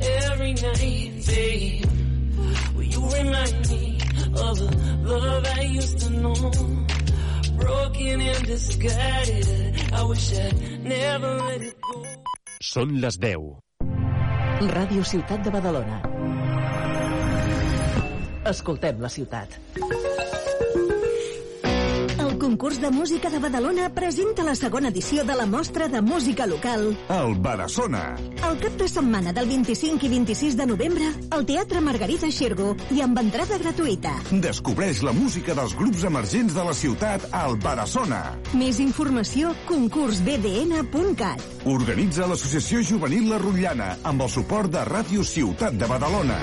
every night, babe. Will you remind me of the love I used to know? Broken and discarded. I wish I'd never let it go. Són les 10. Ràdio Ciutat de Badalona. Escoltem la ciutat. Concurs de música de Badalona presenta la segona edició de la mostra de música local. El Barassona. El cap de setmana del 25 i 26 de novembre, al Teatre Margarita Xirgo i amb entrada gratuïta. Descobreix la música dels grups emergents de la ciutat al Barassona. Més informació, concursbdn.cat. Organitza l'Associació Juvenil La Rotllana amb el suport de Ràdio Ciutat de Badalona.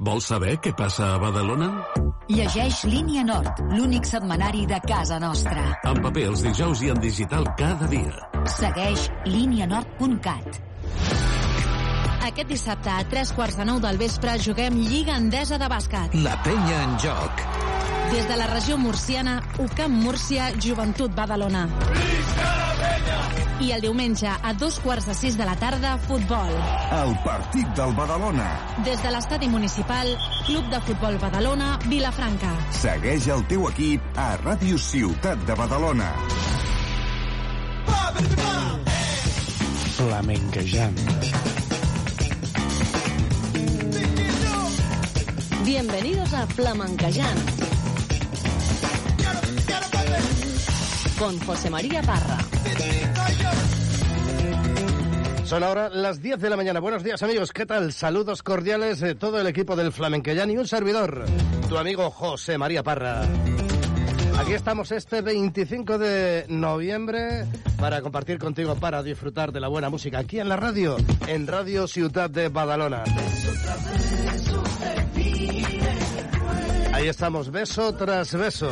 Vols saber què passa a Badalona? Llegeix Línia Nord, l'únic setmanari de casa nostra. En paper els dijous i en digital cada dia. Segueix línianord.cat. Aquest dissabte a tres quarts de nou del vespre juguem Lliga Endesa de Bàsquet. La penya en joc. Des de la regió murciana, UCAM Múrcia, Joventut Badalona. I el diumenge, a dos quarts de sis de la tarda, futbol. El partit del Badalona. Des de l'estadi municipal, Club de Futbol Badalona, Vilafranca. Segueix el teu equip a Ràdio Ciutat de Badalona. Flamenquejant. Bienvenidos a Flamenquejant. Con José María Parra. Son ahora las 10 de la mañana. Buenos días, amigos. ¿Qué tal? Saludos cordiales de todo el equipo del Flamenquellán y un servidor, tu amigo José María Parra. Aquí estamos este 25 de noviembre para compartir contigo, para disfrutar de la buena música aquí en la radio, en Radio Ciudad de Badalona. Ahí estamos, beso tras beso.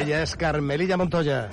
Ella es Carmelilla Montoya.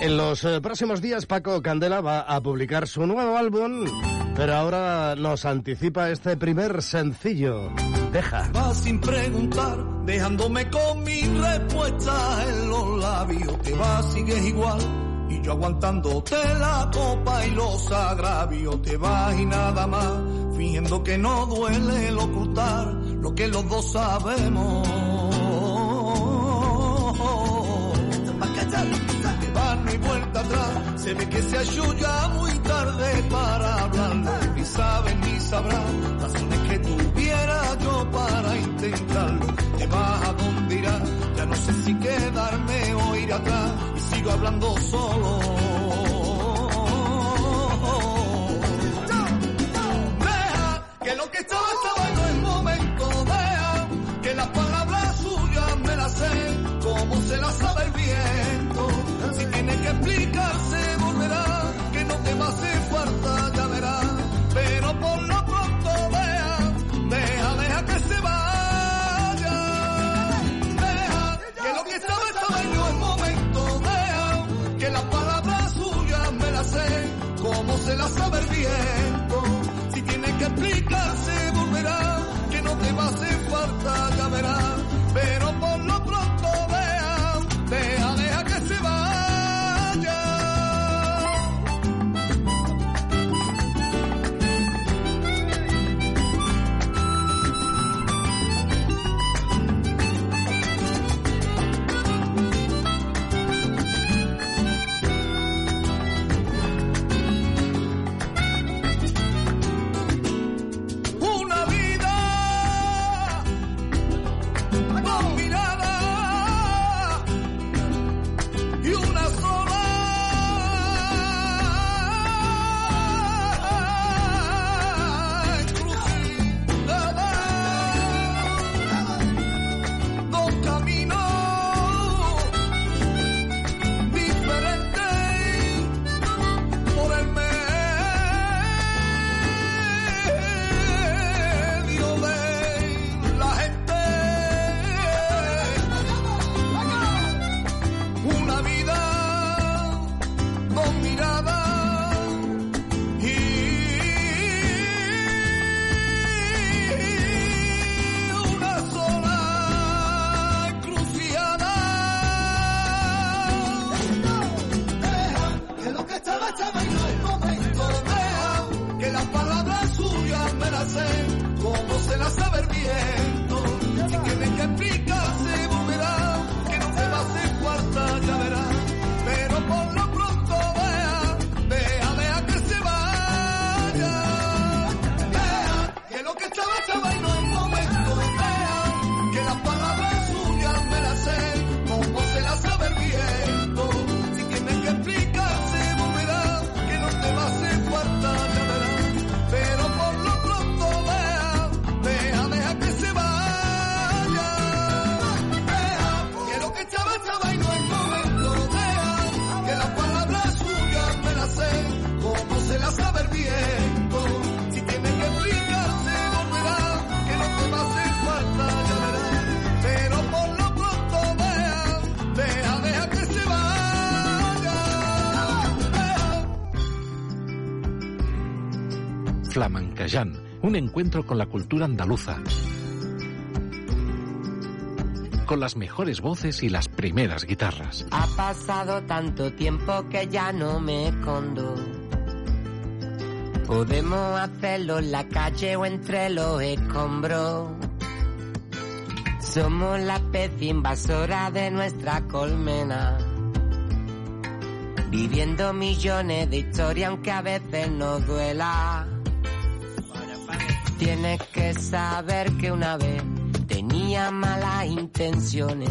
En los eh, próximos días Paco Candela va a publicar su nuevo álbum, pero ahora nos anticipa este primer sencillo. Deja. Va sin preguntar, dejándome con mi respuesta en los labios. Te vas, sigues igual. Y yo aguantándote la copa y los agravios. Te vas y nada más, fingiendo que no duele el ocultar lo que los dos sabemos. Se que se ha hecho ya muy tarde para hablarlo. Ni sabes ni sabrás razones que tuviera yo para intentarlo. Te vas a dónde irás, ya no sé si quedarme o ir atrás. Y sigo hablando solo. cuarta ya verás Un encuentro con la cultura andaluza. Con las mejores voces y las primeras guitarras. Ha pasado tanto tiempo que ya no me escondo. Podemos hacerlo en la calle o entre los escombros. Somos la especie invasora de nuestra colmena. Viviendo millones de historias aunque a veces nos duela. Tienes que saber que una vez tenía malas intenciones,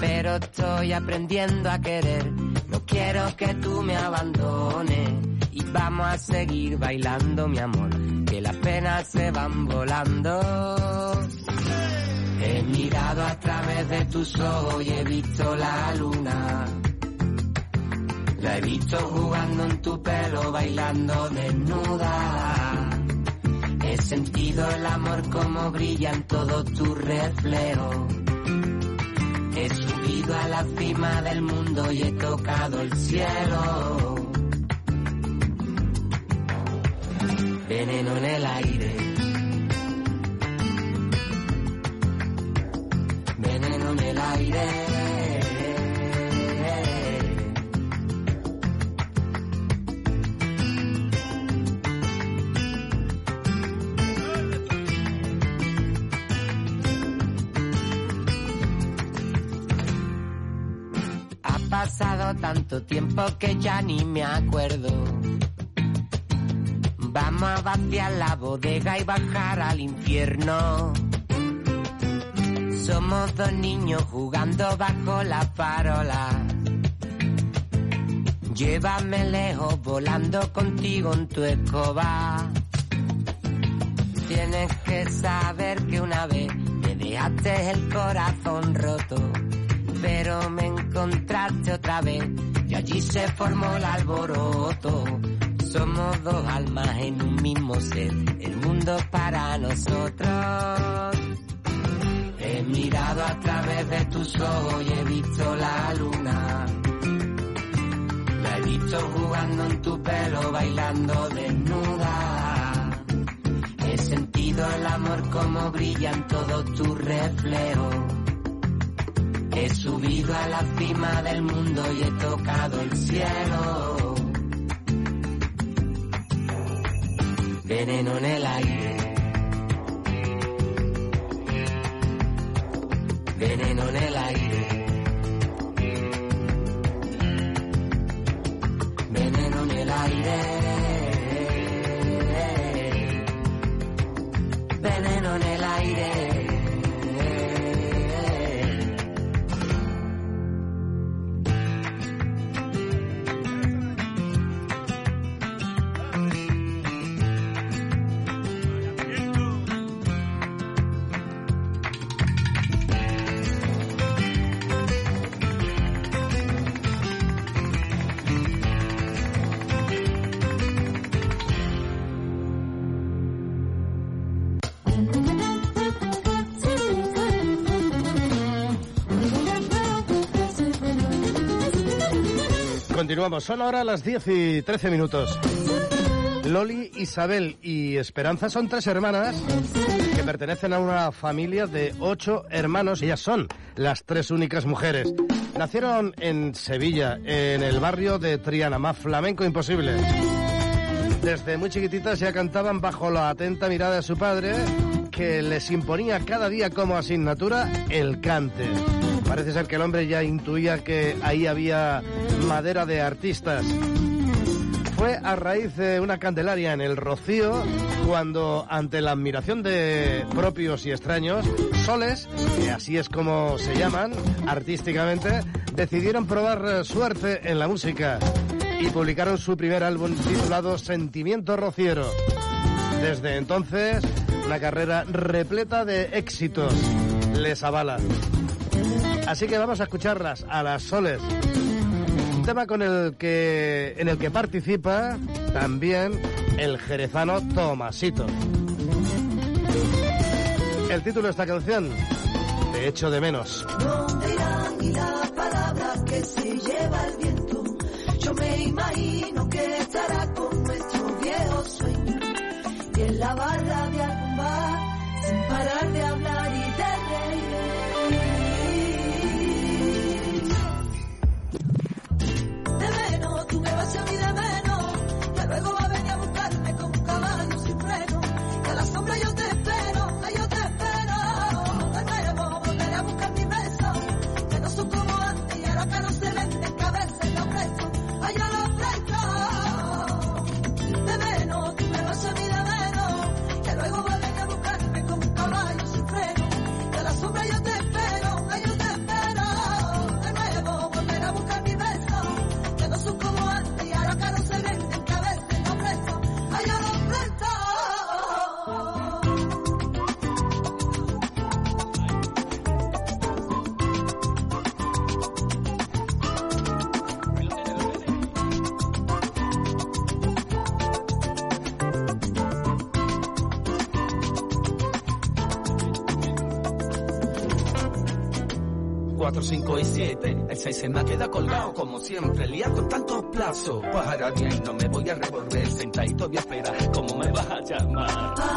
pero estoy aprendiendo a querer. No quiero que tú me abandones y vamos a seguir bailando, mi amor, que las penas se van volando. He mirado a través de tus ojos y he visto la luna. La he visto jugando en tu pelo, bailando desnuda. He sentido el amor como brilla en todos tus reflejos. He subido a la cima del mundo y he tocado el cielo. Veneno en el aire. Veneno en el aire. Tiempo que ya ni me acuerdo. Vamos a vaciar la bodega y bajar al infierno. Somos dos niños jugando bajo la farola. Llévame lejos volando contigo en tu escoba. Tienes que saber que una vez me dejaste el corazón roto, pero me encontraste otra vez allí se formó el alboroto. Somos dos almas en un mismo ser, el mundo para nosotros. He mirado a través de tus ojos y he visto la luna. La he visto jugando en tu pelo, bailando desnuda. He sentido el amor como brillan todos tus reflejos. He subido a la cima del mundo y he tocado el cielo. Veneno en el aire. Veneno en el aire. Continuamos, son ahora las 10 y 13 minutos. Loli, Isabel y Esperanza son tres hermanas que pertenecen a una familia de ocho hermanos. Ellas son las tres únicas mujeres. Nacieron en Sevilla, en el barrio de Triana, más flamenco imposible. Desde muy chiquititas ya cantaban bajo la atenta mirada de su padre, que les imponía cada día como asignatura el cante. Parece ser que el hombre ya intuía que ahí había madera de artistas. Fue a raíz de una candelaria en el Rocío cuando, ante la admiración de propios y extraños, soles, que así es como se llaman artísticamente, decidieron probar eh, suerte en la música y publicaron su primer álbum titulado Sentimiento Rociero. Desde entonces, una carrera repleta de éxitos les avala. Así que vamos a escucharlas a las soles. Tema con el que, en el que participa también el jerezano Tomasito. El título de esta canción, Te echo de menos. ¿Dónde irán y la palabra que se lleva el viento? Yo me imagino que estará con nuestro viejo sueño. Y en la barra de algún bar, sin parar de hablar y tell me that 4, 5 y 7. El 6 se me ha quedado colgado como siempre, liado con tantos plazos. Pues ahora bien, no me voy a revolver sentadito voy a esperar cómo me vas a llamar.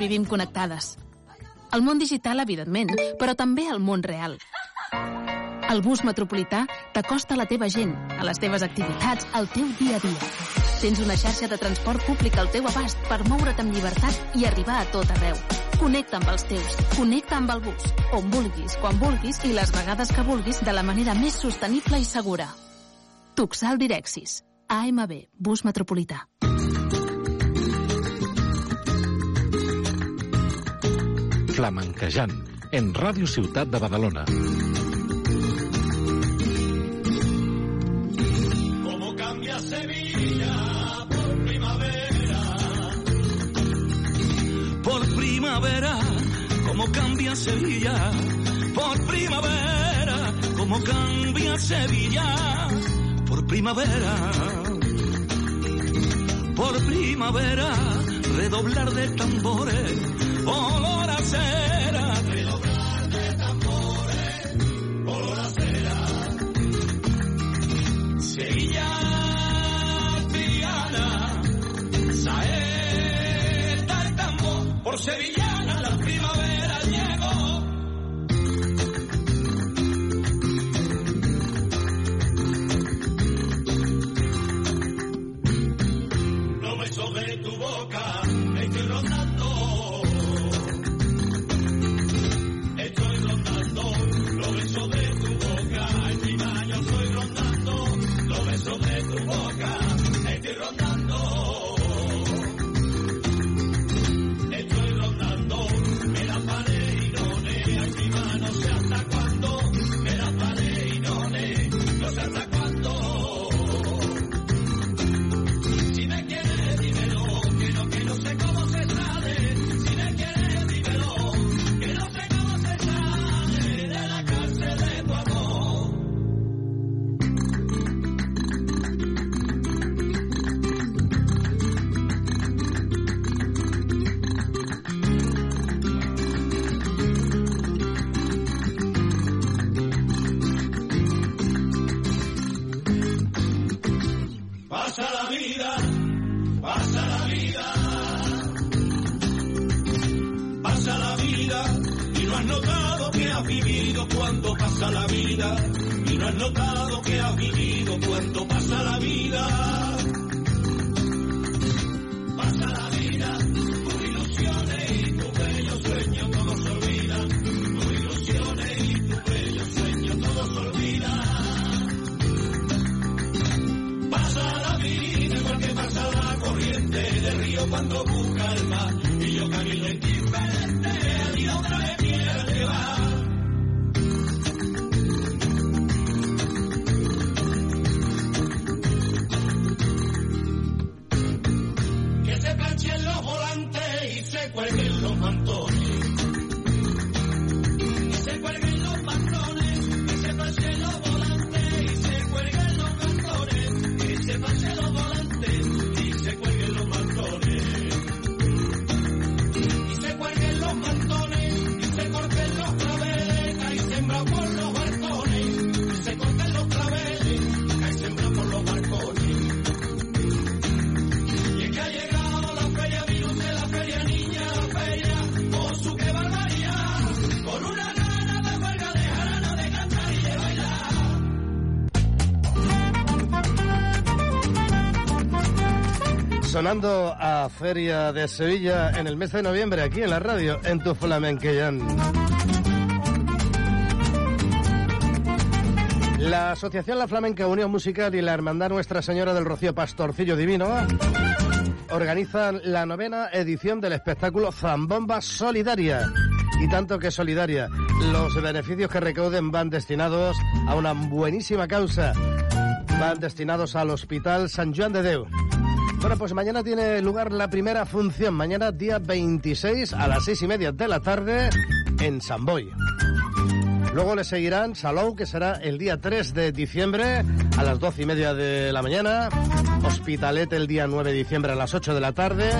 vivim connectades. El món digital, evidentment, però també el món real. El bus metropolità t'acosta a la teva gent, a les teves activitats, al teu dia a dia. Tens una xarxa de transport públic al teu abast per moure't amb llibertat i arribar a tot arreu. Connecta amb els teus, connecta amb el bus, on vulguis, quan vulguis i les vegades que vulguis de la manera més sostenible i segura. Tuxal Direxis, AMB, bus metropolità. Flamenquejant, en Ràdio Ciutat de Badalona. ¿Cómo cambia Sevilla por primavera? Por primavera, ¿cómo cambia Sevilla? Por primavera, ¿cómo cambia Sevilla? Por primavera. Por primavera, redoblar de tambores José Sonando a Feria de Sevilla en el mes de noviembre, aquí en la radio, en tu Flamenquellán. La Asociación La Flamenca Unión Musical y la Hermandad Nuestra Señora del Rocío Pastorcillo Divino organizan la novena edición del espectáculo Zambomba Solidaria. Y tanto que solidaria. Los beneficios que recauden van destinados a una buenísima causa. Van destinados al Hospital San Juan de Deu. Bueno, pues mañana tiene lugar la primera función. Mañana, día 26, a las seis y media de la tarde, en San Boy. Luego le seguirán Salou, que será el día 3 de diciembre a las 12 y media de la mañana. Hospitalet el día 9 de diciembre a las 8 de la tarde.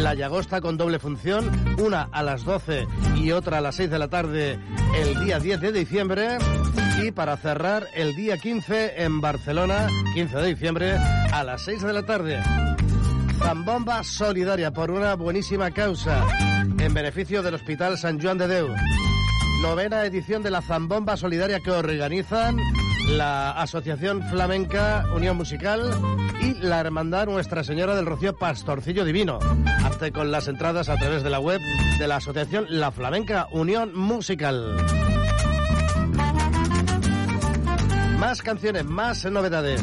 La Llagosta con doble función, una a las 12 y otra a las 6 de la tarde el día 10 de diciembre. Y para cerrar el día 15 en Barcelona, 15 de diciembre a las 6 de la tarde. Zambomba solidaria por una buenísima causa en beneficio del Hospital San Juan de Deu novena edición de la Zambomba Solidaria que organizan la Asociación Flamenca Unión Musical y la Hermandad Nuestra Señora del Rocío Pastorcillo Divino. Hazte con las entradas a través de la web de la Asociación La Flamenca Unión Musical. Más canciones, más novedades.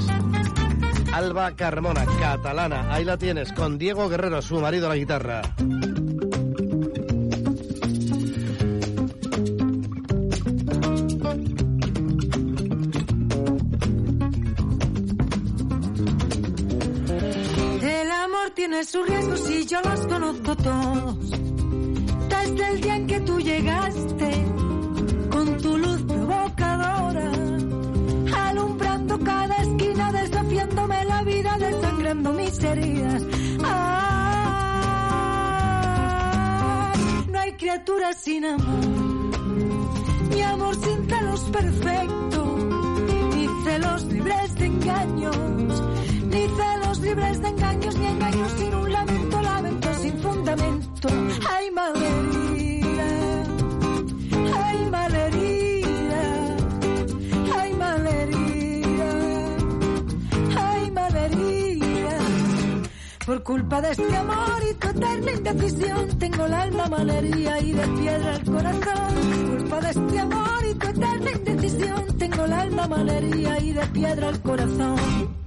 Alba Carmona, catalana, ahí la tienes, con Diego Guerrero, su marido la guitarra. Sus riesgos y yo los conozco todos. Desde el día en que tú llegaste con tu luz provocadora, alumbrando cada esquina, desafiándome la vida, desangrando mis heridas. Ay, no hay criatura sin amor, ni amor sin celos perfecto, ni celos libres de engaños ni celos libres de engaños, ni engaños sin un lamento, lamento sin fundamento. Ay, malherida, ay, malherida, ay, malherida, ay, malherida. Por culpa de este amor y tu eterna indecisión, tengo el alma malherida y de piedra el corazón. Por culpa de este amor y tu eterna indecisión, tengo el alma malherida y de piedra el corazón.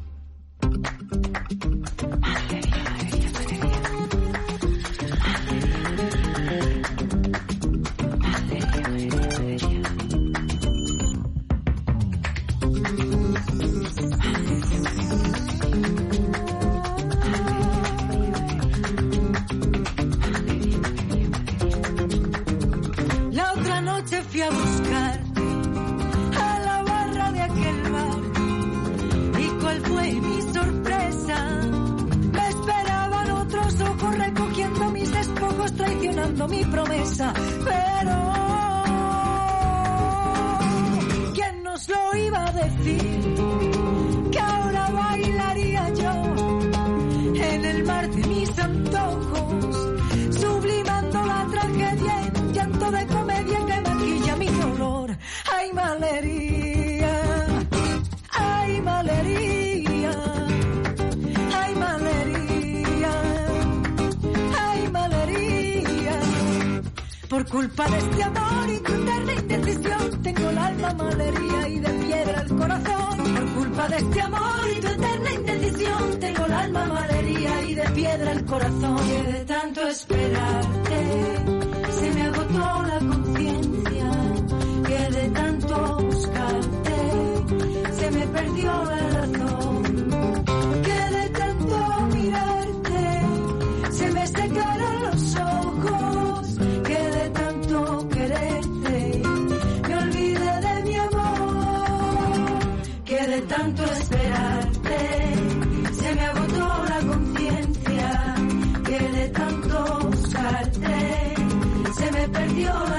Que ahora bailaría yo en el mar de mis antojos, sublimando la tragedia en llanto de comedia que maquilla mi dolor. ¡Ay, malería! ¡Ay, malería! ¡Ay, malería! ¡Ay, malería! Por culpa de este amor y de este amor y tu eterna indecisión. Tengo el alma malería y de piedra el corazón. Que de tanto esperarte se me agotó la conciencia. Que de tanto buscarte se me perdió la perdió. la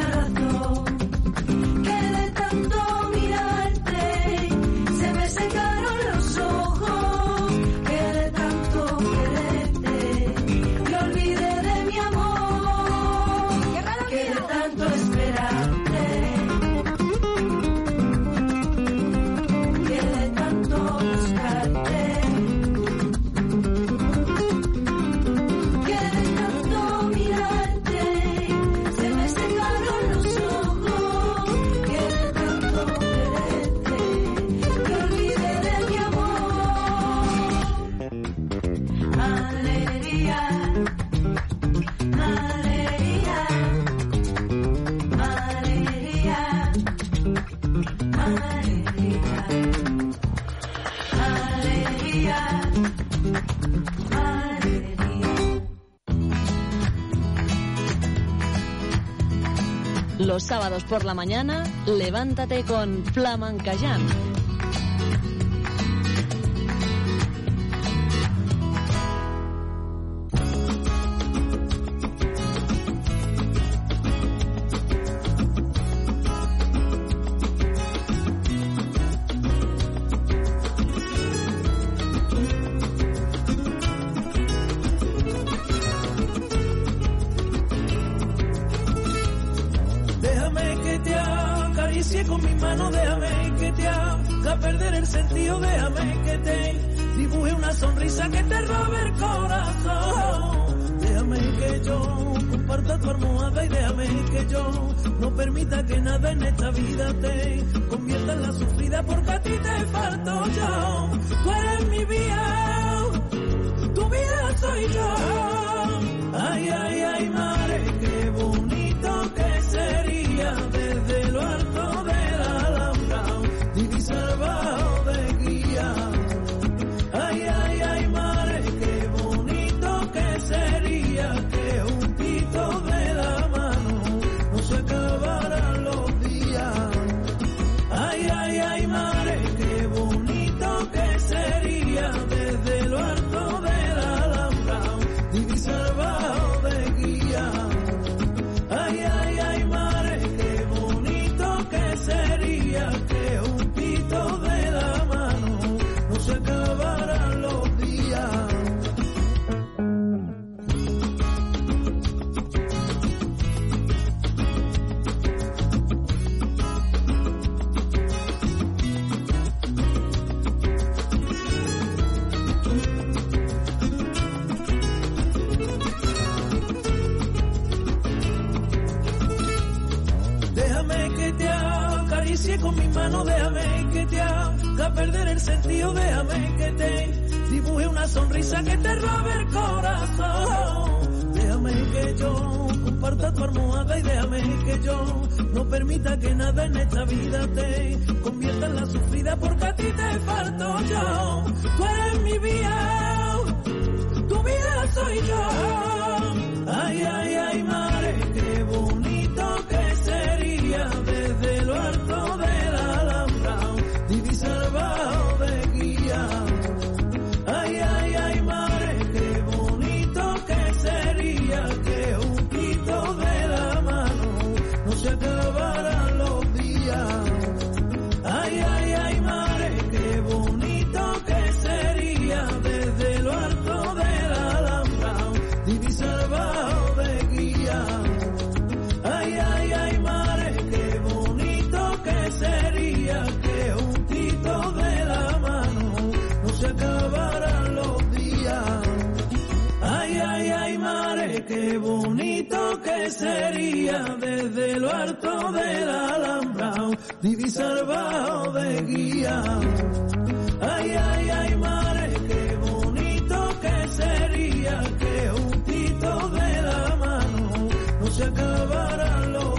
sábados por la mañana, levántate con Flamancayan. should Sería desde lo alto del alambrado divisar bajo de guía. Ay, ay, ay, madre, qué bonito que sería que juntito de la mano no se acabaran los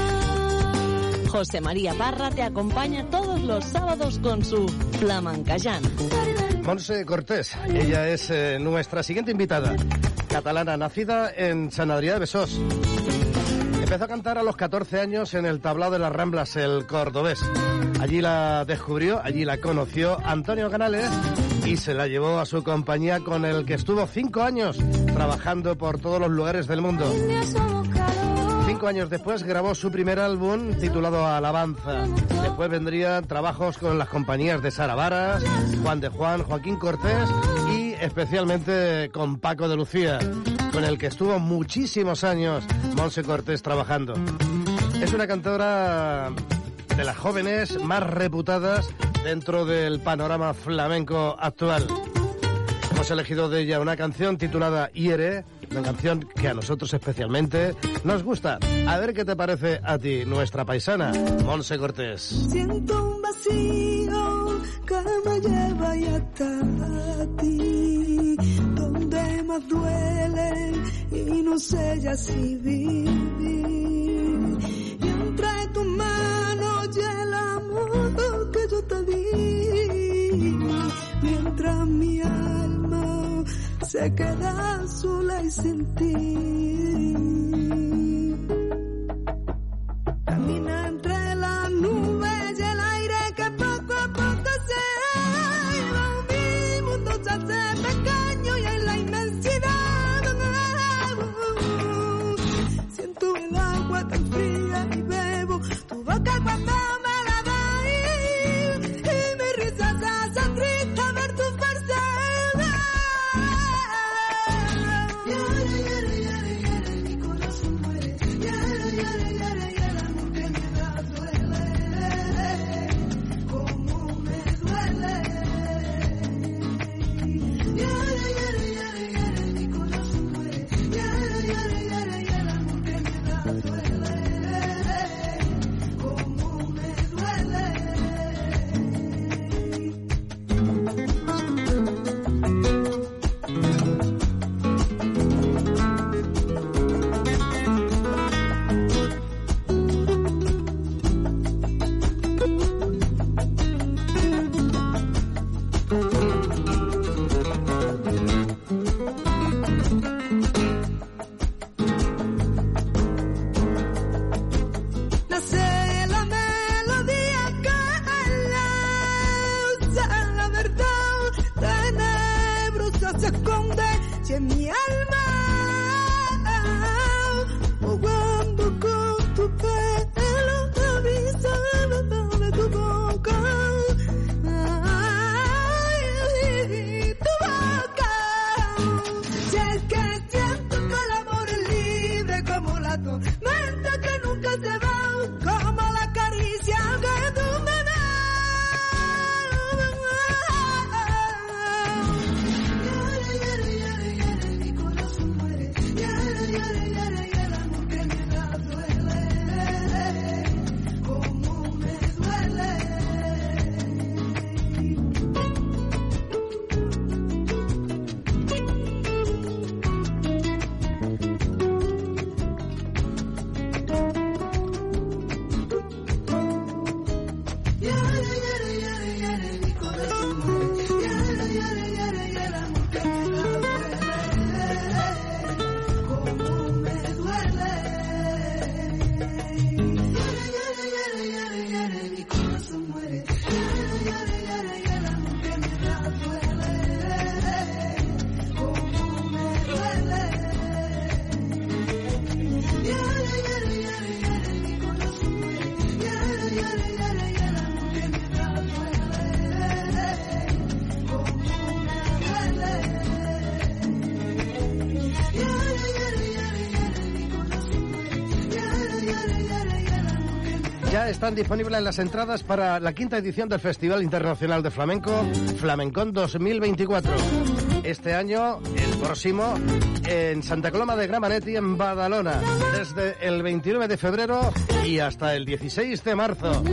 José María Parra te acompaña todos los sábados con su Flamencayana. Monse Cortés, ella es eh, nuestra siguiente invitada, catalana, nacida en San Adrià de Besós. Empezó a cantar a los 14 años en el tablao de las Ramblas, el cordobés. Allí la descubrió, allí la conoció Antonio Canales y se la llevó a su compañía con el que estuvo cinco años trabajando por todos los lugares del mundo. Cinco años después grabó su primer álbum titulado Alabanza. Después vendrían trabajos con las compañías de Sara Varas, Juan de Juan, Joaquín Cortés y especialmente con Paco de Lucía, con el que estuvo muchísimos años Monse Cortés trabajando. Es una cantora de las jóvenes más reputadas dentro del panorama flamenco actual. Hemos elegido de ella una canción titulada Hiere, una canción que a nosotros especialmente nos gusta. A ver qué te parece a ti, nuestra paisana, Monse Cortés. Siento un vacío que me lleva y hasta ti, donde más duele y no sé ya si vivir. Y entre tus manos y el amor que yo te di, mientras mi alma se queda sola y sin ti. Camina entre las nubes y el aire que poco a poco se va. Mi mundo se hace pequeño y en la inmensidad siento el agua tan fría están disponibles las entradas para la quinta edición del Festival Internacional de Flamenco, Flamencón 2024. Este año, el próximo, en Santa Coloma de Gramanet y en Badalona, desde el 29 de febrero y hasta el 16 de marzo.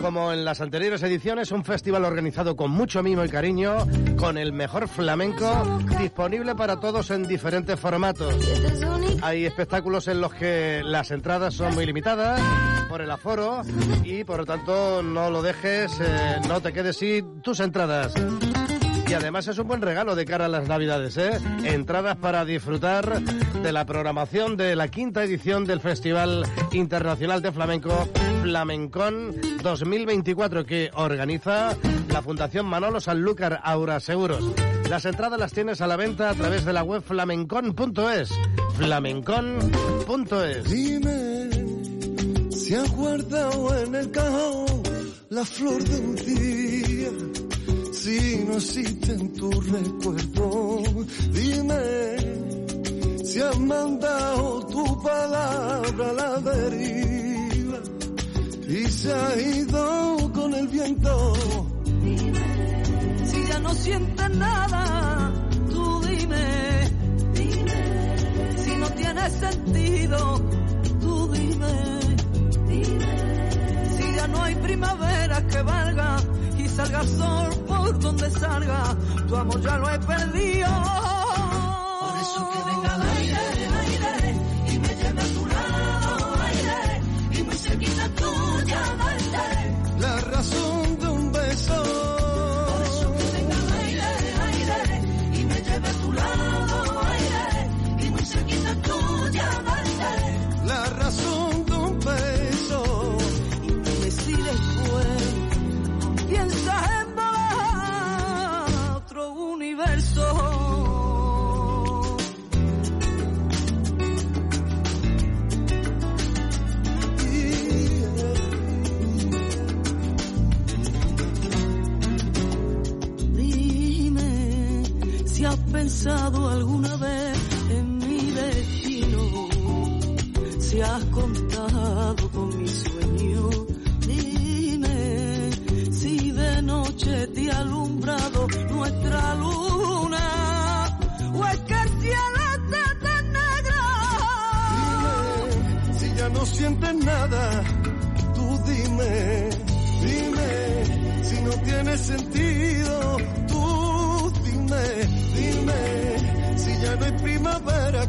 Como en las anteriores ediciones, un festival organizado con mucho mimo y cariño, con el mejor flamenco, disponible para todos en diferentes formatos. Hay espectáculos en los que las entradas son muy limitadas por el aforo y por lo tanto no lo dejes, eh, no te quedes sin tus entradas. Y además es un buen regalo de cara a las Navidades, ¿eh? Entradas para disfrutar de la programación de la quinta edición del Festival Internacional de Flamenco Flamencón 2024 que organiza la Fundación Manolo Sanlúcar Aura Seguros. Las entradas las tienes a la venta a través de la web flamencon.es. Flamencon.es. Dime si has guardado en el cajón la flor de un día. Si no existe en tu recuerdo, dime si has mandado tu palabra a la deriva y se ha ido con el viento. Si ya no sientes nada, tú dime. Si no tiene sentido, tú dime. Primavera que valga y salga sol por donde salga, tu amor ya lo he perdido.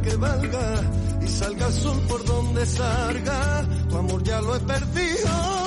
Que valga y salga el sol por donde salga. Tu amor ya lo he perdido.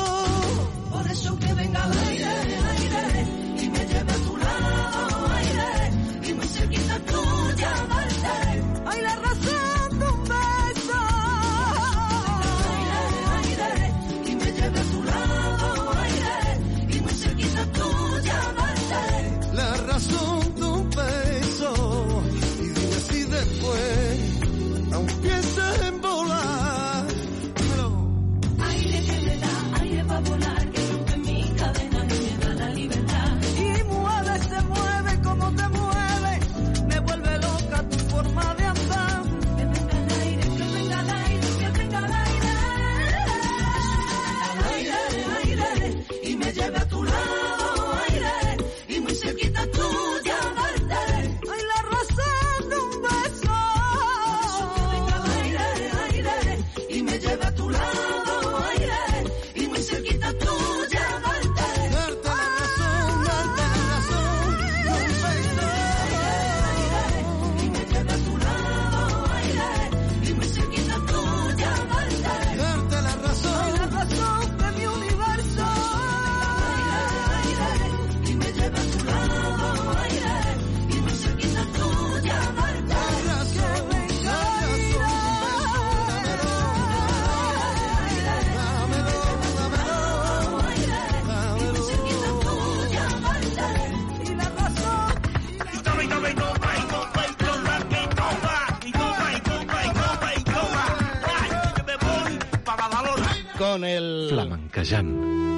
Flamenquejant.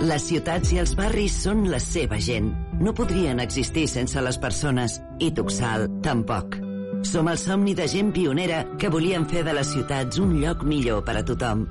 Les ciutats i els barris són la seva gent. No podrien existir sense les persones. I Tuxal, tampoc. Som el somni de gent pionera que volien fer de les ciutats un lloc millor per a tothom.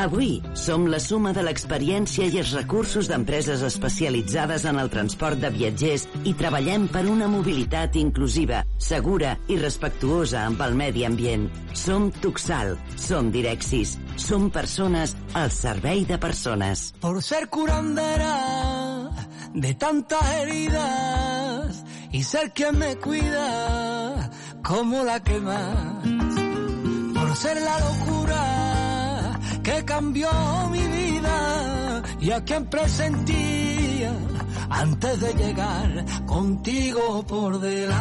Avui som la suma de l'experiència i els recursos d'empreses especialitzades en el transport de viatgers i treballem per una mobilitat inclusiva, segura i respectuosa amb el medi ambient. Som Tuxal, som Direxis, som persones al servei de persones. por ser curandera de tantas heridas y ser quien me cuida como la que más. Por ser la locura que cambió mi vida y a quien presentía antes de llegar contigo por delante.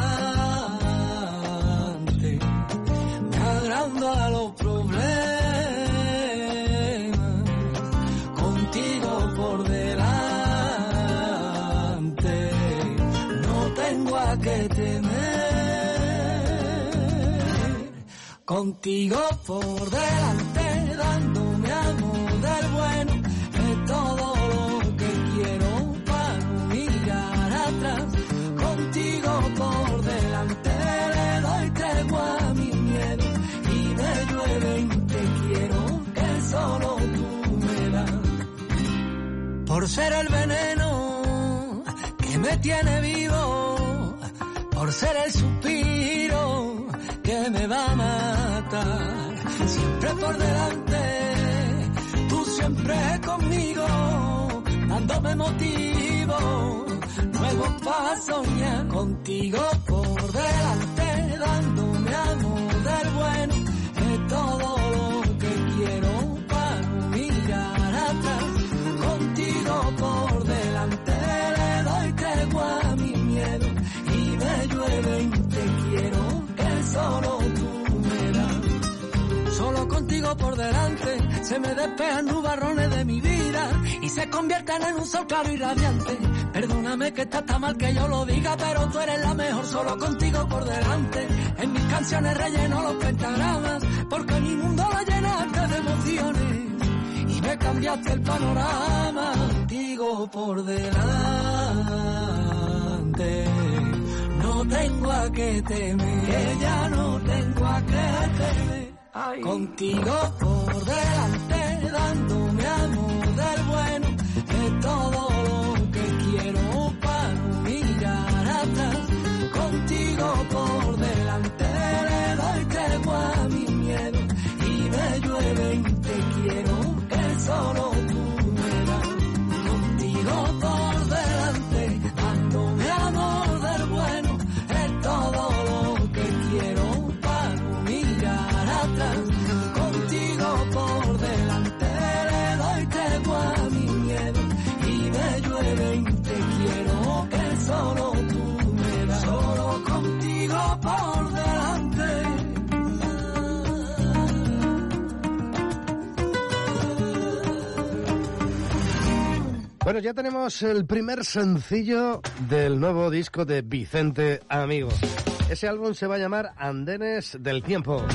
Me agrando a los problemas contigo por delante. No tengo a qué temer. Contigo por delante, por ser el veneno que me tiene vivo, por ser el suspiro que me va a matar. Siempre por delante, tú siempre conmigo, dándome motivo, nuevo para soñar contigo por delante, dándome amor del bueno, solo tú me solo contigo por delante se me despejan nubarrones de mi vida y se convierten en un sol claro y radiante. Perdóname que está tan mal que yo lo diga pero tú eres la mejor. Solo contigo por delante en mis canciones relleno los pentagramas porque mi mundo lo llenaste de emociones. Y me cambiaste el panorama contigo por delante. No tengo a qué temer, ya no tengo a qué temer. Contigo por delante, dándome amor del bueno, es todo lo que quiero para no mirar atrás. Contigo por delante, le doy tregua a mi miedo y me llueve y te quiero que solo tú das. Contigo por Bueno, ya tenemos el primer sencillo del nuevo disco de Vicente Amigo. Ese álbum se va a llamar Andenes del Tiempo.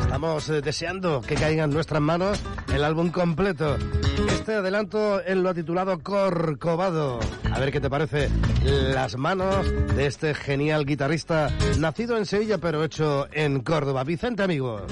Estamos eh, deseando que caiga en nuestras manos el álbum completo. Este adelanto él lo ha titulado Corcovado. A ver qué te parece las manos de este genial guitarrista nacido en Sevilla pero hecho en Córdoba. Vicente Amigo.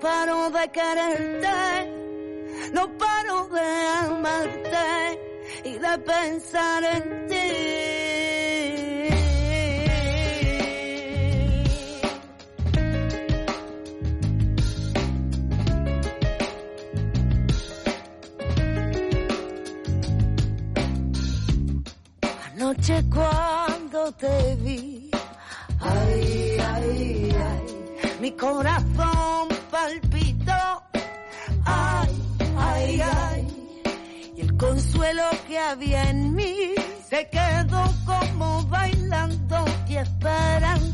No paro de quererte, no paro de amarte y de pensar en ti. Noche cuando te vi, ay, ay, ay, mi corazón consuelo que había en mí. Se quedó como bailando y esperando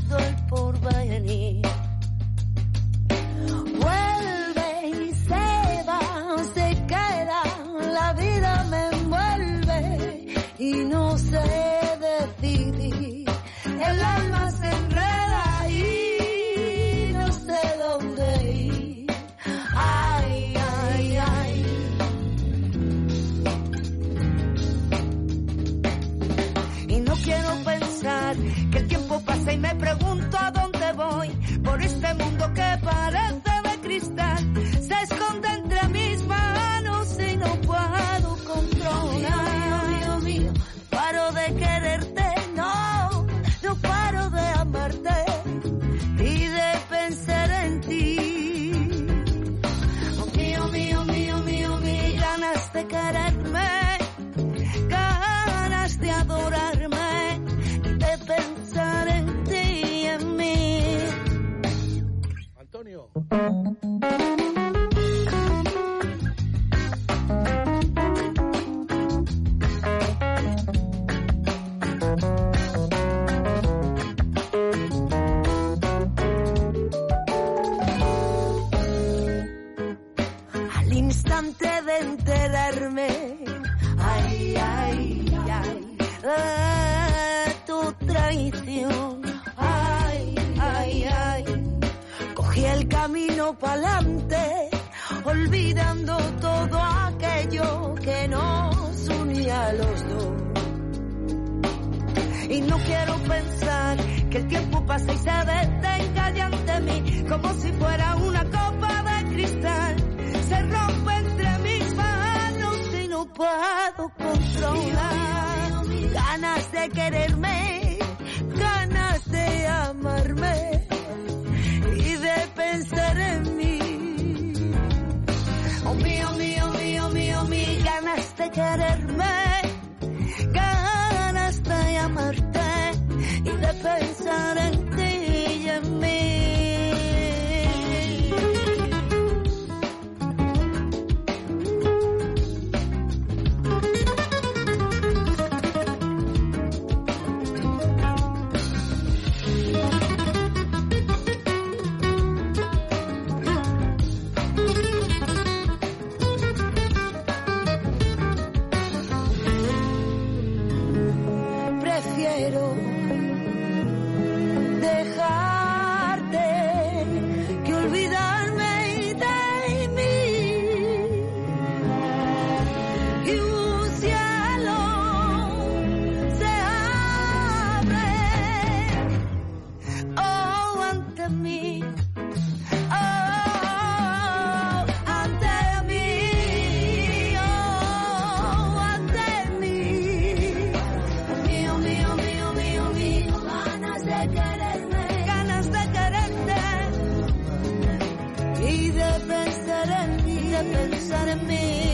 Another side of me.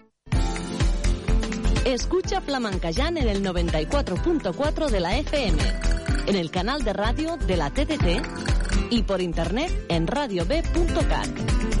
Escucha Flamencayán en el 94.4 de la FM, en el canal de radio de la TDT y por internet en radiob.cat.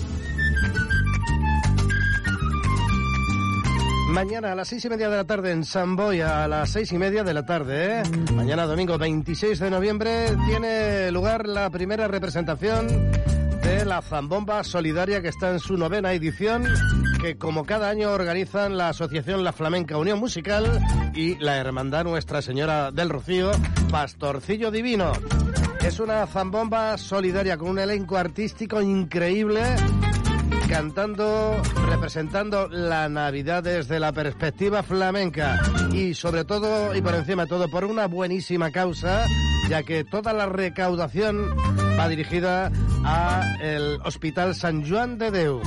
Mañana a las seis y media de la tarde en Samboya, a las seis y media de la tarde. ¿eh? Mañana domingo 26 de noviembre tiene lugar la primera representación de la Zambomba Solidaria que está en su novena edición, que como cada año organizan la Asociación La Flamenca Unión Musical y la Hermandad Nuestra Señora del Rocío, Pastorcillo Divino. Es una zambomba solidaria con un elenco artístico increíble cantando, representando la Navidad desde la perspectiva flamenca. Y sobre todo y por encima de todo por una buenísima causa, ya que toda la recaudación va dirigida a el Hospital San Juan de Deu.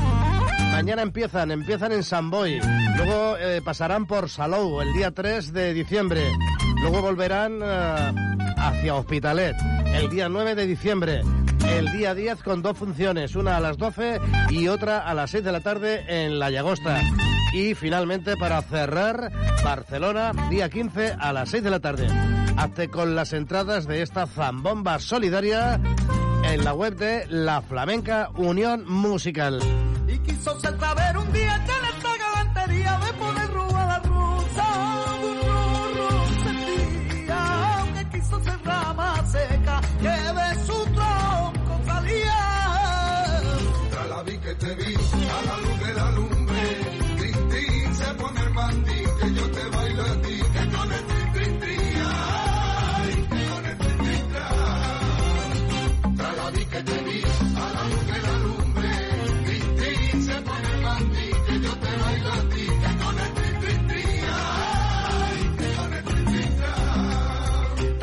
Mañana empiezan, empiezan en San Boy, luego eh, pasarán por Salou el día 3 de diciembre, luego volverán eh, hacia Hospitalet el día 9 de diciembre, el día 10 con dos funciones, una a las 12 y otra a las 6 de la tarde en La Llagosta. Y finalmente para cerrar, Barcelona, día 15 a las 6 de la tarde. Hazte con las entradas de esta zambomba solidaria en la web de La Flamenca Unión Musical. Y quiso un día te vi a la luz de la lumbre, se pone el que yo te bailo a ti, que ay, que que se pone el que yo te bailo a ti, que con el ay, que con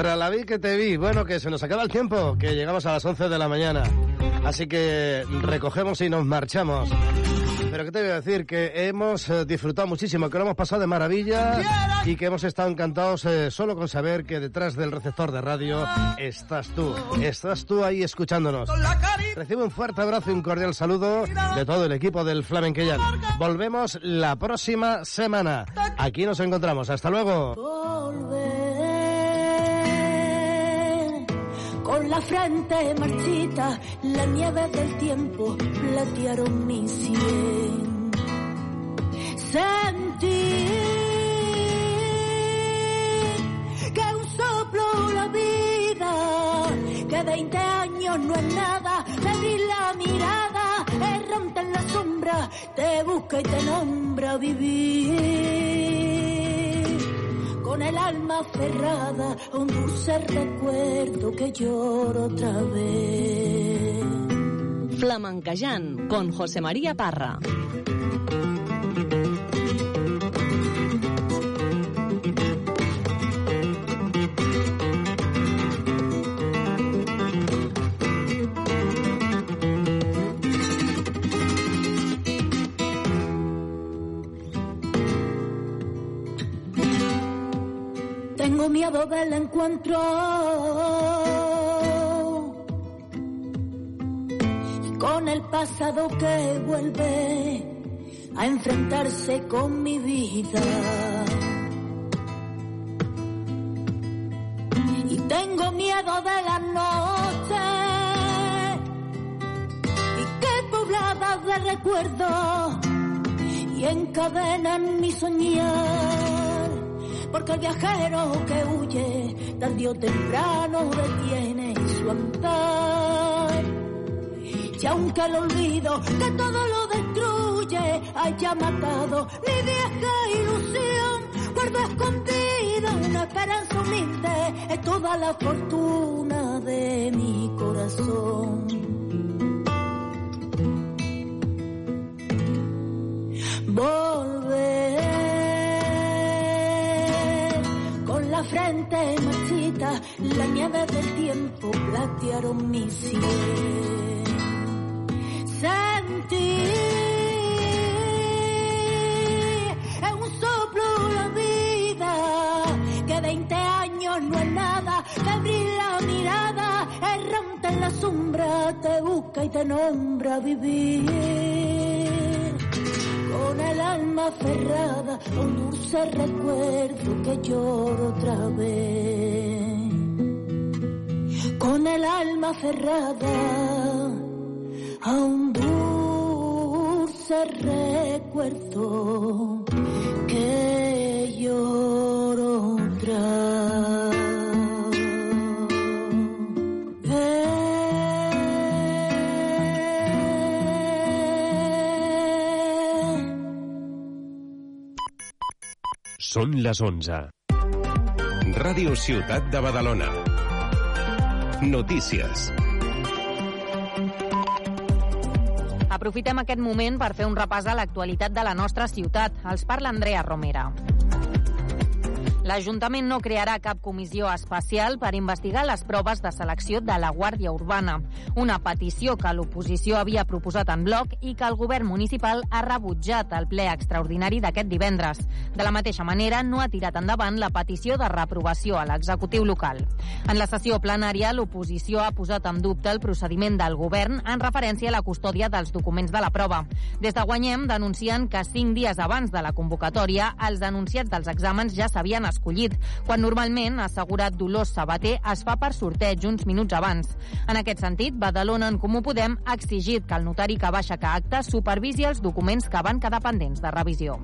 el la vi que te vi, bueno, que se nos acaba el tiempo, que llegamos a las 11 de la mañana. Así que recogemos y nos marchamos. Pero que te voy a decir que hemos eh, disfrutado muchísimo, que lo hemos pasado de maravilla y que hemos estado encantados eh, solo con saber que detrás del receptor de radio estás tú. Estás tú ahí escuchándonos. Recibe un fuerte abrazo y un cordial saludo de todo el equipo del Flamenquellán. Volvemos la próxima semana. Aquí nos encontramos. Hasta luego. Con la frente marchita, la nieve del tiempo platearon mi sien. Sentí que un soplo la vida, que 20 años no es nada, te abrí la mirada, errante en la sombra, te busca y te nombra vivir con el alma cerrada, un dulce recuerdo que lloro otra vez. Flamencayán con José María Parra. Tengo miedo del encuentro. Y con el pasado que vuelve a enfrentarse con mi vida. Y tengo miedo de la noche y que poblada de recuerdos y encadenan mi soñar. Porque el viajero que huye tarde o temprano detiene su andar. Y aunque el olvido que todo lo destruye haya matado mi vieja ilusión, guardo escondida una esperanza humilde, es toda la fortuna de mi corazón. Volver la frente marchita, la nieve del tiempo platearon mi sien. Sentí en un soplo la vida, que 20 años no es nada, que abrir la mirada, errante en la sombra, te busca y te nombra vivir con el alma aferrada a un dulce recuerdo que lloro otra vez. Con el alma aferrada a un dulce recuerdo que lloro otra vez. Són les 11. Ràdio Ciutat de Badalona. Notícies. Aprofitem aquest moment per fer un repàs a l'actualitat de la nostra ciutat. Els parla Andrea Romera. L'Ajuntament no crearà cap comissió especial per investigar les proves de selecció de la Guàrdia Urbana, una petició que l'oposició havia proposat en bloc i que el govern municipal ha rebutjat al ple extraordinari d'aquest divendres. De la mateixa manera, no ha tirat endavant la petició de reprovació a l'executiu local. En la sessió plenària, l'oposició ha posat en dubte el procediment del govern en referència a la custòdia dels documents de la prova. Des de Guanyem denuncien que cinc dies abans de la convocatòria els denunciats dels exàmens ja s'havien escollit, quan normalment, ha assegurat Dolors Sabater, es fa per sorteig uns minuts abans. En aquest sentit, Badalona en Comú Podem ha exigit que el notari que va aixecar acte supervisi els documents que van quedar pendents de revisió.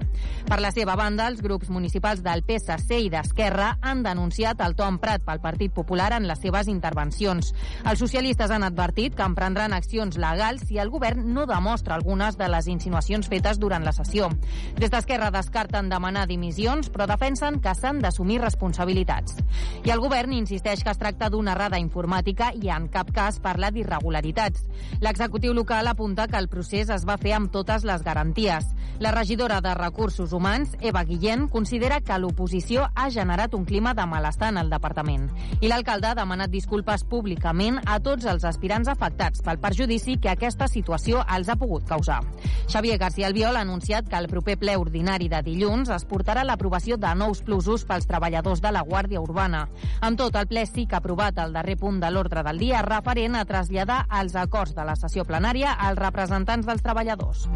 Per la seva banda, els grups municipals del PSC i d'Esquerra han denunciat el to emprat pel Partit Popular en les seves intervencions. Els socialistes han advertit que emprendran accions legals si el govern no demostra algunes de les insinuacions fetes durant la sessió. Des d'Esquerra descarten demanar dimissions, però defensen que s'han d'assumir responsabilitats. I el govern insisteix que es tracta d'una errada informàtica i en cap cas parla d'irregularitats. L'executiu local apunta que el procés es va fer amb totes les garanties. La regidora de Recursos Humans, Eva Guillén, considera que l'oposició ha generat un clima de malestar en el departament. I l'alcalde ha demanat disculpes públicament a tots els aspirants afectats pel perjudici que aquesta situació els ha pogut causar. Xavier García Albiol ha anunciat que el proper ple ordinari de dilluns es portarà l'aprovació de nous plusos pels treballadors de la Guàrdia Urbana. Amb tot, el ple sí que ha aprovat el darrer punt de l'ordre del dia referent a traslladar els acords de la sessió plenària als representants dels treballadors.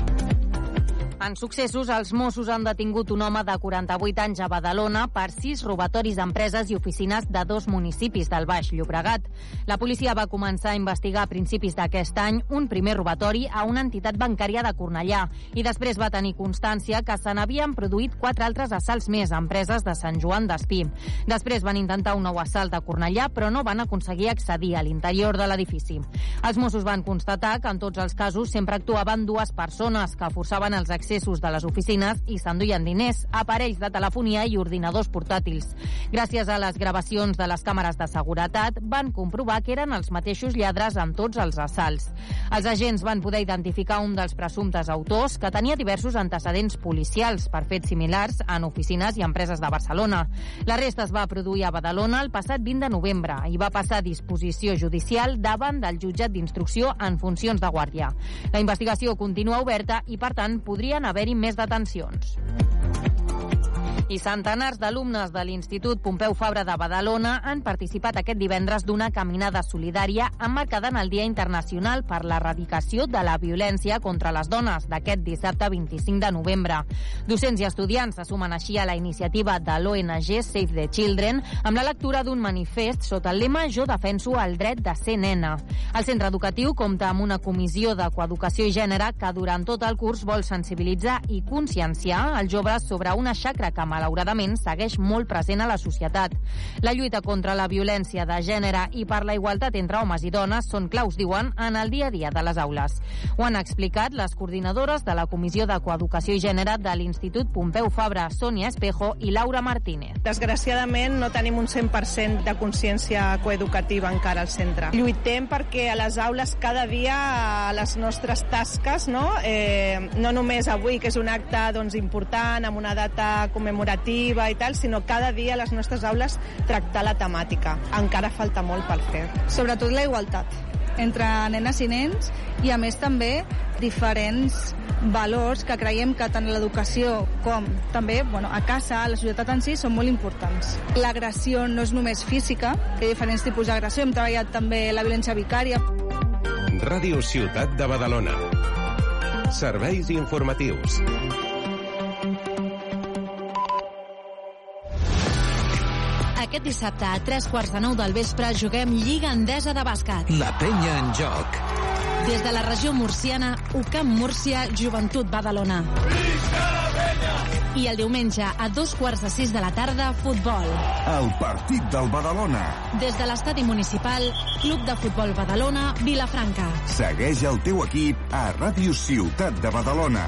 En successos, els Mossos han detingut un home de 48 anys a Badalona per sis robatoris d'empreses i oficines de dos municipis del Baix Llobregat. La policia va començar a investigar a principis d'aquest any un primer robatori a una entitat bancària de Cornellà i després va tenir constància que se n'havien produït quatre altres assalts més a empreses de Sant Joan d'Espí. Després van intentar un nou assalt a Cornellà, però no van aconseguir accedir a l'interior de l'edifici. Els Mossos van constatar que en tots els casos sempre actuaven dues persones que forçaven els accessos de les oficines i s'enduien diners, aparells de telefonia i ordinadors portàtils. Gràcies a les gravacions de les càmeres de seguretat, van comprovar que eren els mateixos lladres en tots els assalts. Els agents van poder identificar un dels presumptes autors que tenia diversos antecedents policials per fets similars en oficines i empreses de Barcelona. La resta es va produir a Badalona el passat 20 de novembre i va passar a disposició judicial davant del jutjat d'instrucció en funcions de guàrdia. La investigació continua oberta i, per tant, podrien haver-hi més detencions. I centenars d'alumnes de l'Institut Pompeu Fabra de Badalona han participat aquest divendres d'una caminada solidària emmarcada en el Dia Internacional per l'Erradicació de la Violència contra les Dones d'aquest dissabte 25 de novembre. Docents i estudiants se sumen així a la iniciativa de l'ONG Save the Children amb la lectura d'un manifest sota el lema Jo defenso el dret de ser nena. El centre educatiu compta amb una comissió de coeducació i gènere que durant tot el curs vol sensibilitzar i conscienciar els joves sobre una xacra que malauradament segueix molt present a la societat. La lluita contra la violència de gènere i per la igualtat entre homes i dones són claus, diuen, en el dia a dia de les aules. Ho han explicat les coordinadores de la Comissió de Coeducació i Gènere de l'Institut Pompeu Fabra, Sònia Espejo i Laura Martínez. Desgraciadament no tenim un 100% de consciència coeducativa encara al centre. Lluitem perquè a les aules cada dia les nostres tasques, no, eh, no només avui, que és un acte doncs, important, amb una data commemorativa i tal, sinó cada dia a les nostres aules tractar la temàtica. Encara falta molt per fer. Sobretot la igualtat entre nenes i nens i a més també diferents valors que creiem que tant l'educació com també bueno, a casa, a la societat en si, són molt importants. L'agressió no és només física, que hi ha diferents tipus d'agressió, hem treballat també la violència vicària. Ràdio Ciutat de Badalona. Serveis informatius. Aquest dissabte a tres quarts de nou del vespre juguem Lliga Endesa de bàsquet. La penya en joc. Des de la regió murciana, UCAM Múrcia, Joventut Badalona. I el diumenge, a dos quarts de sis de la tarda, futbol. El partit del Badalona. Des de l'estadi municipal, Club de Futbol Badalona, Vilafranca. Segueix el teu equip a Ràdio Ciutat de Badalona.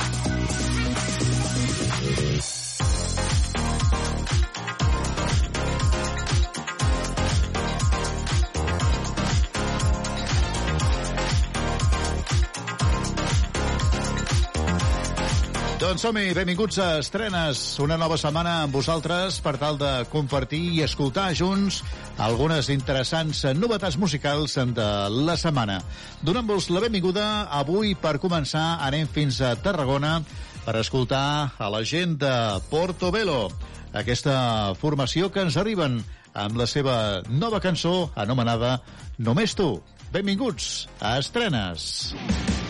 Doncs som-hi, benvinguts a Estrenes, una nova setmana amb vosaltres per tal de compartir i escoltar junts algunes interessants novetats musicals de la setmana. Donant-vos la benvinguda, avui per començar anem fins a Tarragona per escoltar a la gent de Portobello, aquesta formació que ens arriben amb la seva nova cançó anomenada Només tu. Benvinguts a Estrenes. vols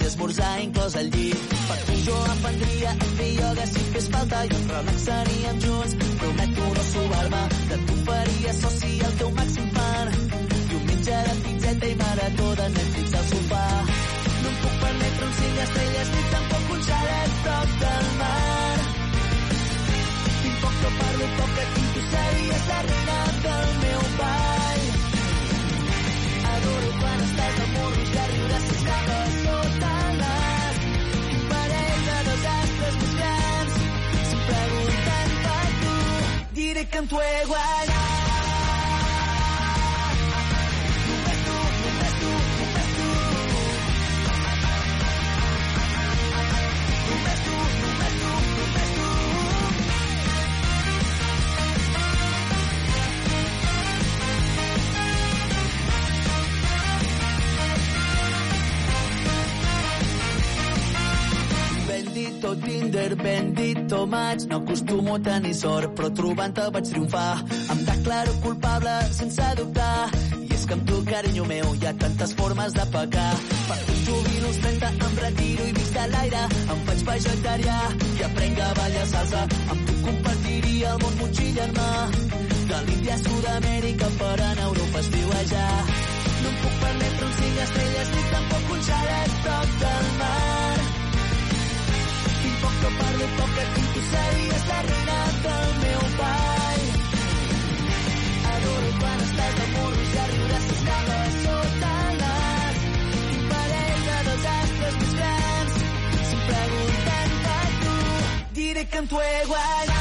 i esmorzar inclòs al llit. Per tu jo em prendria a fer ioga si fes falta i ens relaxaríem junts. Prometo no sobar-me que tu faries soci el teu màxim fan. Diumenge de pizzeta i marató de Netflix al sofà. No em puc permetre un cinc estrelles ni tampoc un xalet prop del mar. Tinc poc que parlo poc que tinc tu series la reina del meu ball canto é Guará. Bendito Tinder, bendito maig, no acostumo a tenir sort, però trobant-te vaig triomfar. Em declaro culpable sense dubtar, i és que amb tu, carinyo meu, hi ha tantes formes de pecar. Per tu jubilo els 30, em retiro i vist a l'aire, em faig vegetarià i aprenc a ballar salsa. Amb tu compartiria el món motxillar-me, de l'Índia a Sud-amèrica per anar a Europa estiuejar. No em puc permetre un cinc estrelles ni tampoc un xalet prop del mar poc que parlo poc que tinc tu series darrere del meu ball adoro quan estàs de morros i arribaràs que estava sota l'as quin parell de desastres més grans sempre voltant de tu diré que em tu he guanyat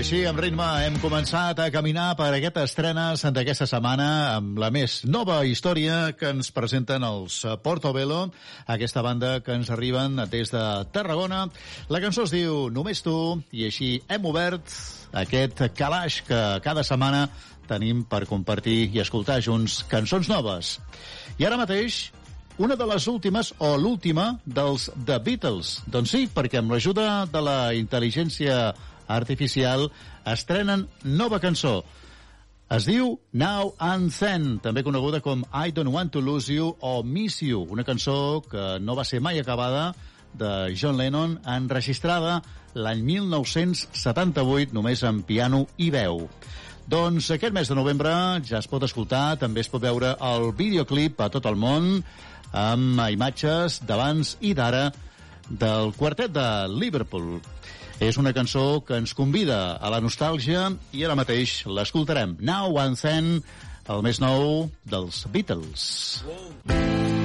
Així, amb ritme, hem començat a caminar per aquestes estrenes d'aquesta setmana amb la més nova història que ens presenten els Portobello, aquesta banda que ens arriben des de Tarragona. La cançó es diu Només tu, i així hem obert aquest calaix que cada setmana tenim per compartir i escoltar junts cançons noves. I ara mateix, una de les últimes, o l'última, dels The Beatles. Doncs sí, perquè amb l'ajuda de la intel·ligència artificial estrenen nova cançó. Es diu Now and Then, també coneguda com I Don't Want to Lose You o Miss You, una cançó que no va ser mai acabada de John Lennon, enregistrada l'any 1978 només en piano i veu. Doncs aquest mes de novembre ja es pot escoltar, també es pot veure el videoclip a tot el món amb imatges d'abans i d'ara del quartet de Liverpool. És una cançó que ens convida a la nostàlgia i ara mateix l'escoltarem. Now and Then, el més nou dels Beatles. I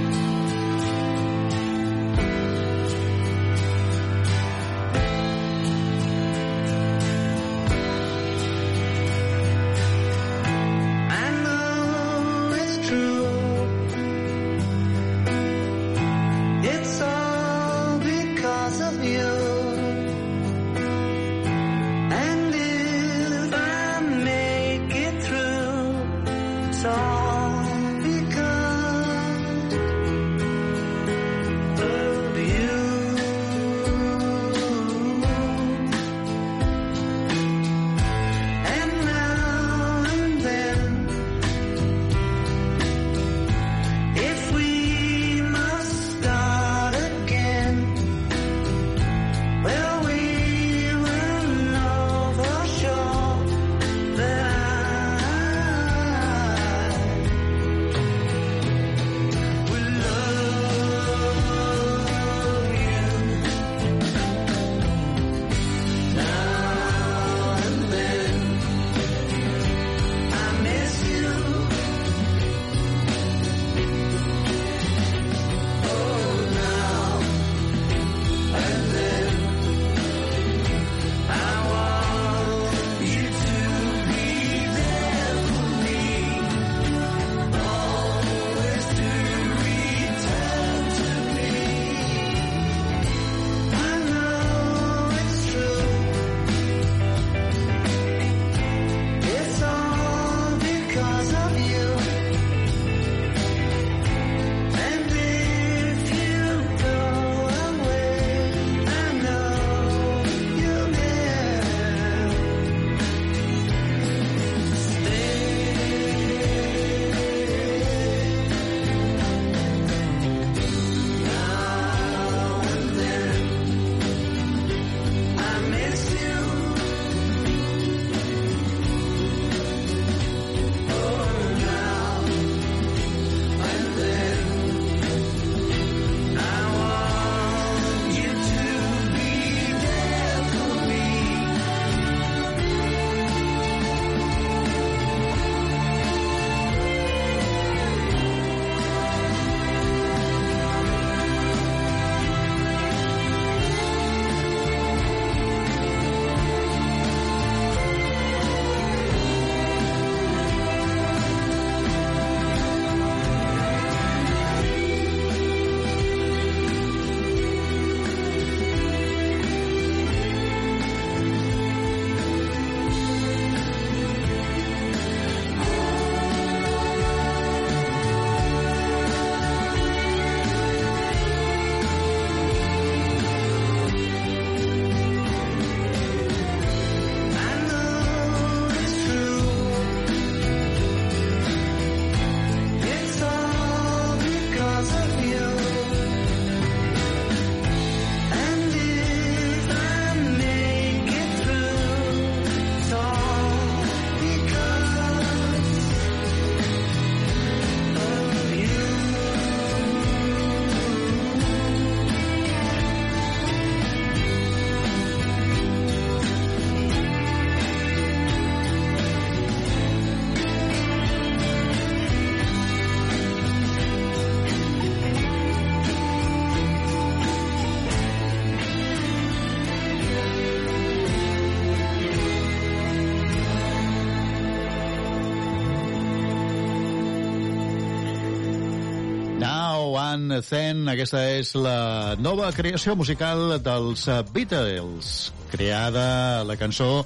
Then. Aquesta és la nova creació musical dels Beatles, creada la cançó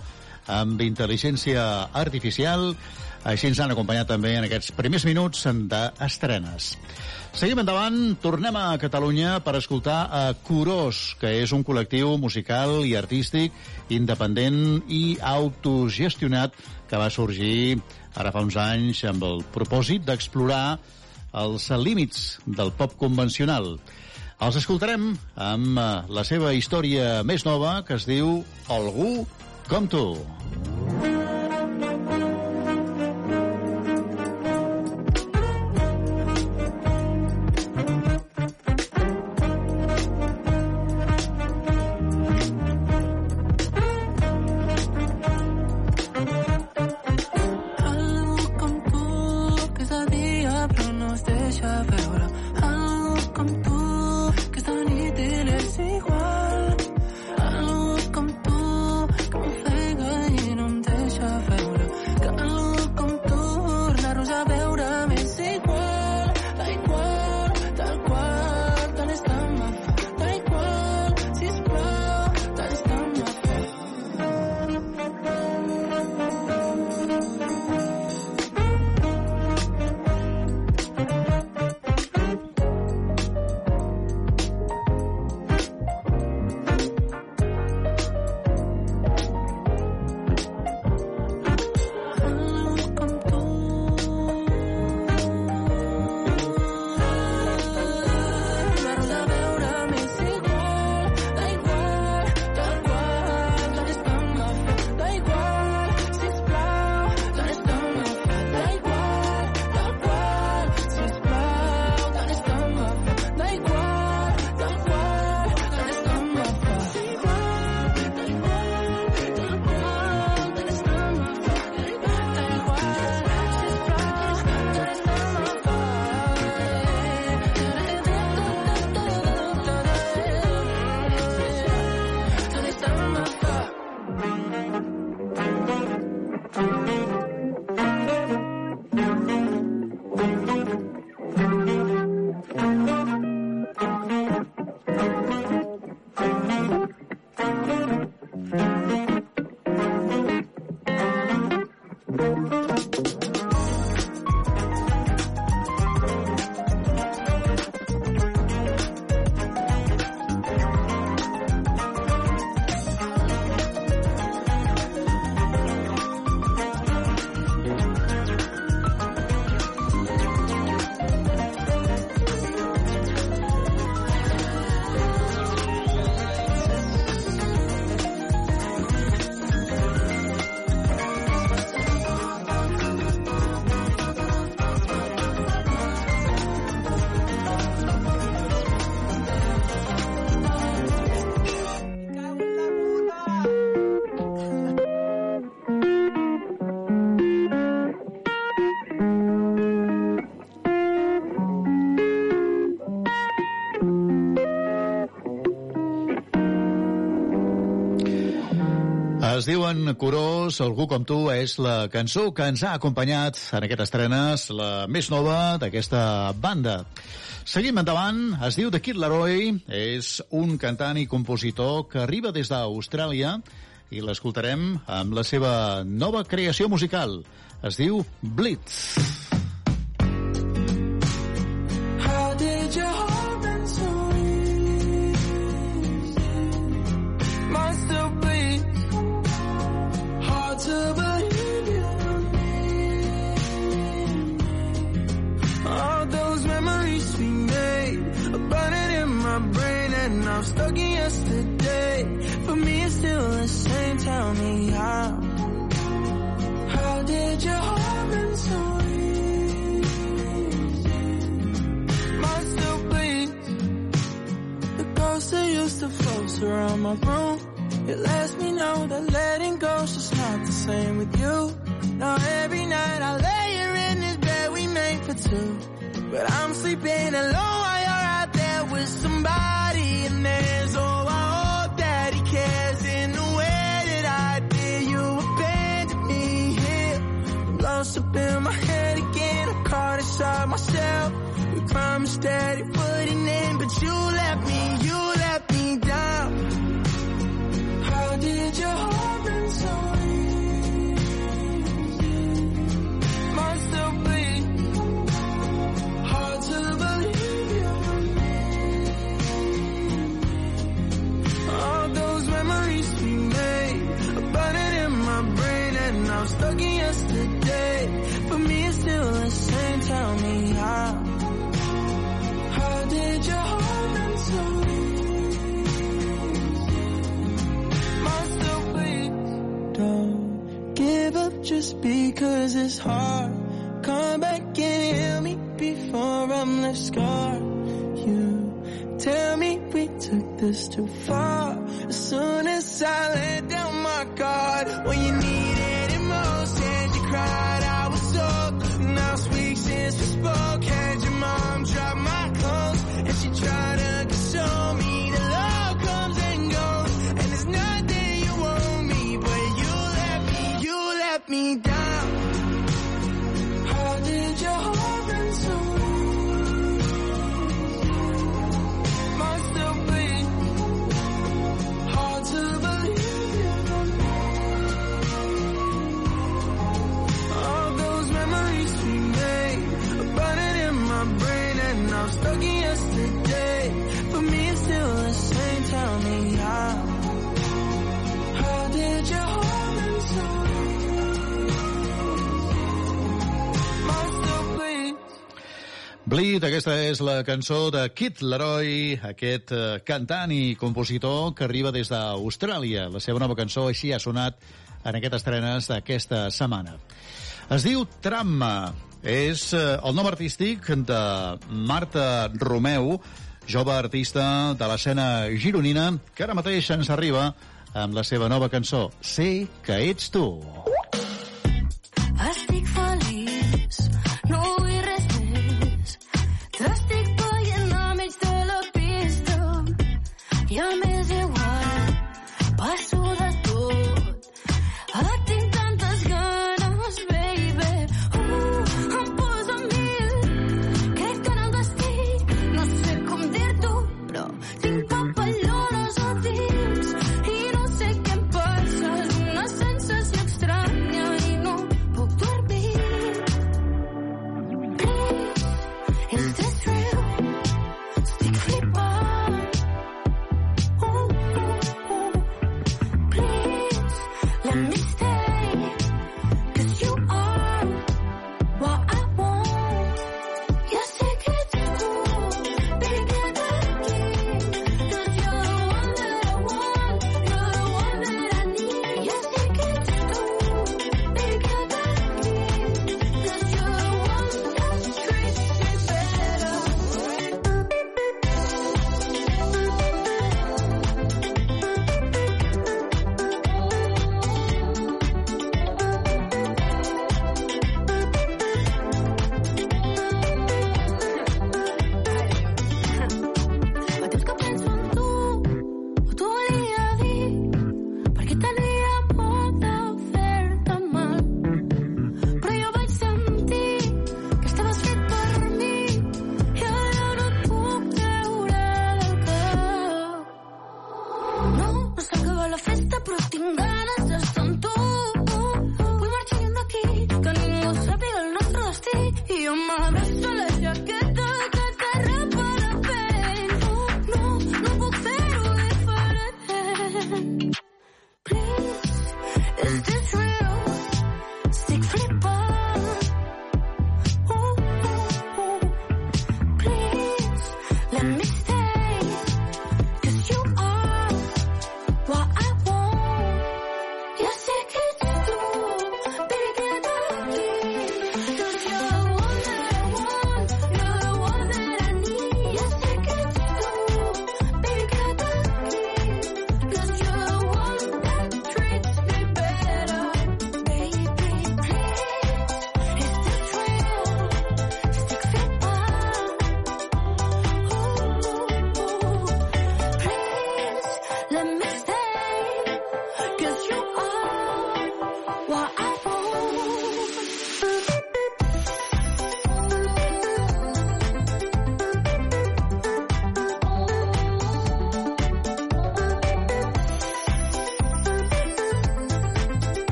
amb intel·ligència artificial. Així ens han acompanyat també en aquests primers minuts d'estrenes. Seguim endavant, tornem a Catalunya per escoltar a Curós, que és un col·lectiu musical i artístic independent i autogestionat que va sorgir ara fa uns anys amb el propòsit d'explorar els límits del pop convencional. Els escoltarem amb eh, la seva història més nova, que es diu Algú com tu. Algú diuen Curós, Algú com tu és la cançó que ens ha acompanyat en aquestes estrenes, la més nova d'aquesta banda. Seguim endavant, es diu The Kid Laroi, és un cantant i compositor que arriba des d'Austràlia i l'escoltarem amb la seva nova creació musical. Es diu Blitz. How used to folks around my room. It lets me know that letting go is just not the same with you. Now every night I lay here in this bed we made for two. But I'm sleeping alone while you're out there with somebody and there's oh I hope that he cares in the way that I did. You abandoned me here. Lost up in my head again. I caught inside myself. We promised that it wouldn't end, but you left me. You just because it's hard. Come back and heal me before I'm left scarred. You tell me we took this too far. As soon as I let down my guard, when you need Bleed, aquesta és la cançó de Kit Leroy, aquest eh, cantant i compositor que arriba des d'Austràlia. La seva nova cançó així ha sonat en aquestes estrenes d'aquesta setmana. Es diu Tramma. És eh, el nom artístic de Marta Romeu, jove artista de l'escena gironina, que ara mateix ens arriba amb la seva nova cançó Sé que ets tu. Uh!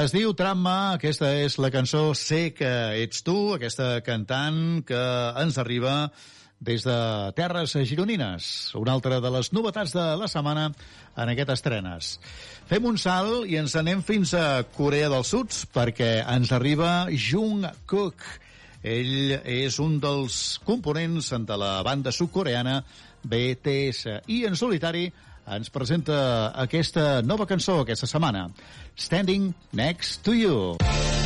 Es diu Tramma, aquesta és la cançó Sé que ets tu, aquesta cantant que ens arriba des de Terres Gironines, una altra de les novetats de la setmana en aquest estrenes. Fem un salt i ens anem fins a Corea del Sud perquè ens arriba Jung Kook. Ell és un dels components de la banda sudcoreana BTS i en solitari ens presenta aquesta nova cançó aquesta setmana, Standing Next to You.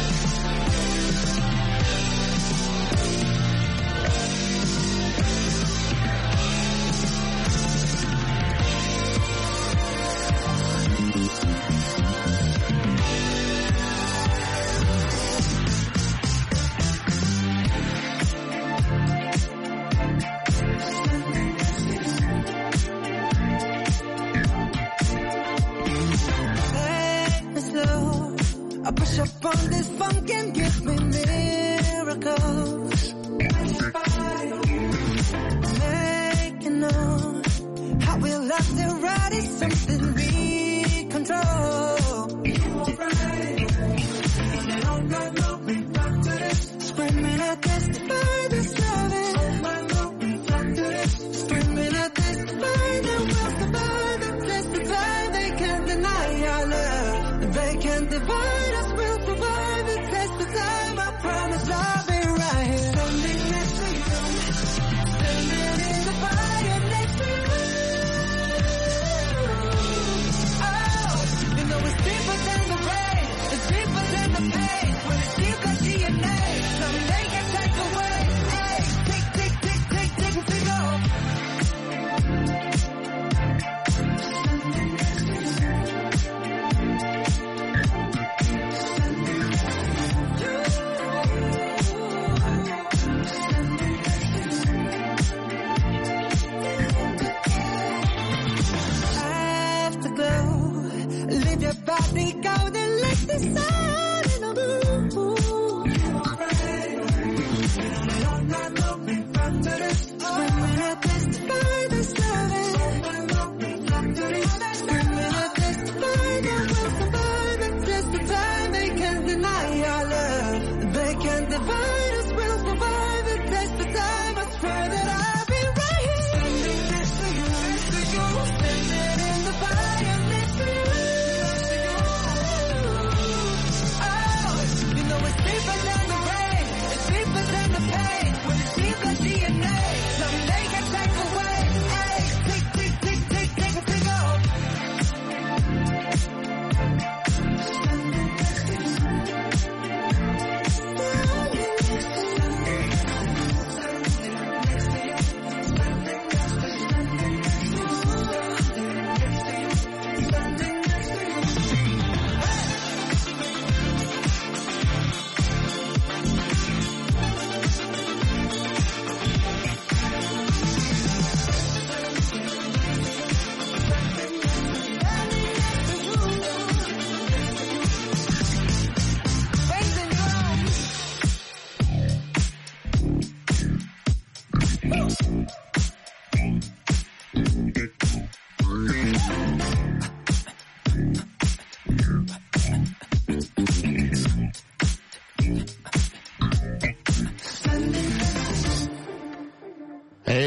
They can't divide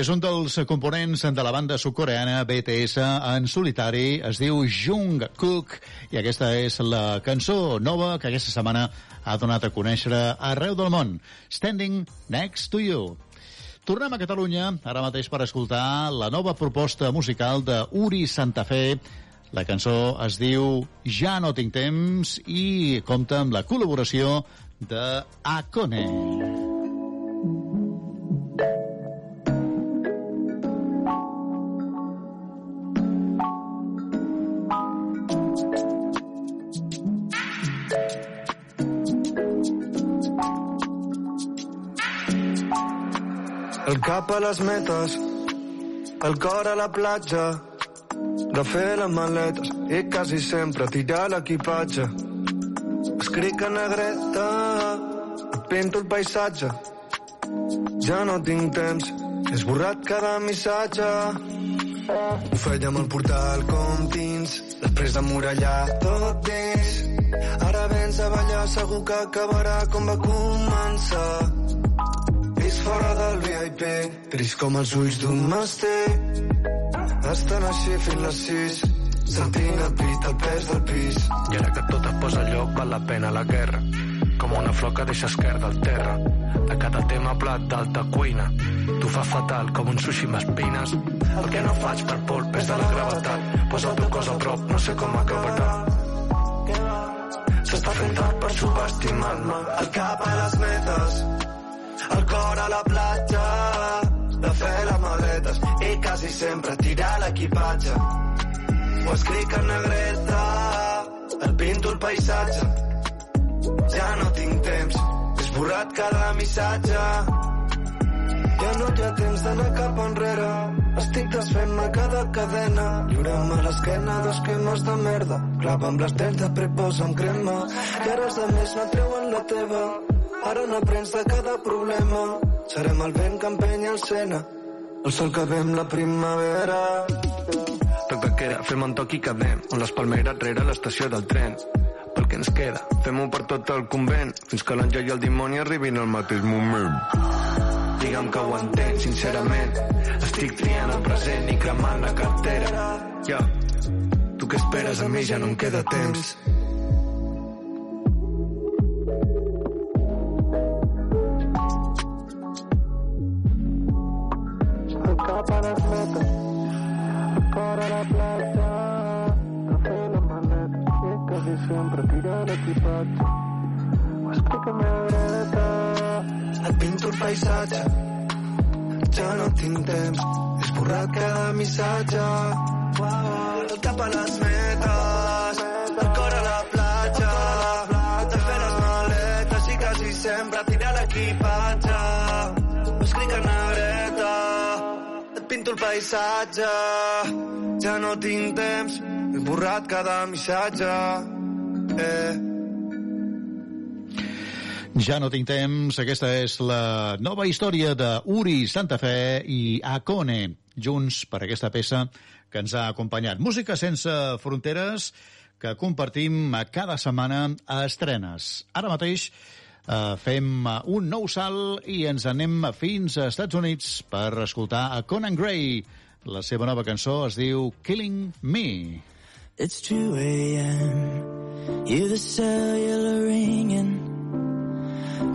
És un dels components de la banda sudcoreana BTS en solitari, es diu Jung Kook, i aquesta és la cançó nova que aquesta setmana ha donat a conèixer arreu del món, Standing Next to You. Tornem a Catalunya, ara mateix per escoltar la nova proposta musical de Uri Santa Fe. La cançó es diu Ja no tinc temps i compta amb la col·laboració de Akone. El cap a les metes, el cor a la platja, de fer les maletes i quasi sempre tirar l'equipatge. Escric en negreta, pinto el paisatge. Ja no tinc temps, he esborrat cada missatge. Ho fèiem al portal com dins, després de murallar tot dins. Ara vens a ballar, segur que acabarà com va començar. Fora del VIP, gris com els ulls d'un mastell. Estan així fins les sis, sentint el pit, el pes del pis. I ara que tot es posa lloc, val la pena la guerra. Com una flor que deixa esquerda al terra. De cada tema plat d'alta cuina. Tu fa fatal com un sushi amb espines. El que no faig per por, pes de la gravetat. Posa el teu cos a prop, no sé com acabarà. S'està fent tard per subestimar-me. El cap a les metes, el cor a la platja, de fer les maletes i quasi sempre tirar l'equipatge. Ho escric en negreta, el pinto el paisatge. Ja no tinc temps, he esborrat cada missatge. Ja no hi ha temps d'anar cap enrere, estic desfent-me cada cadena. Lliurem-me a l'esquena dos cremes de merda, clava'm les dents de preposa amb crema. I ara els altres no treuen la teva, ara n'aprens de cada problema. Serem el vent que empenya el Sena, el sol que ve la primavera. Toc de queda, fem un toc i quedem. On les palmeres rere l'estació del tren. Pel que ens queda, fem-ho per tot el convent, fins que l'àngel i el dimoni arribin al mateix moment. Digue'm que ho entenc, sincerament. Estic triant el present i cremant la cartera. Ja, tu què esperes a mi? Ja no em queda temps. Sempre tirar l'equipatge. Ho escric a meva dreta, et pinto el paisatge. Ja no tinc temps, he esborrat cada missatge. El cap a les metes, el cor a la platja, de fer les maletes i quasi sempre tirar l'equipatge. Escric en negreta, et pinto el paisatge. Ja no tinc temps, he borrat cada missatge. Eh. Ja no tinc temps. Aquesta és la nova història de Uri Santa Fe i Acone, junts per aquesta peça que ens ha acompanyat. Música sense fronteres que compartim cada setmana a estrenes. Ara mateix eh, fem un nou salt i ens anem fins a Estats Units per escoltar a Conan Gray. La seva nova cançó es diu Killing Me. It's 2 a.m. Hear the cellular ringing.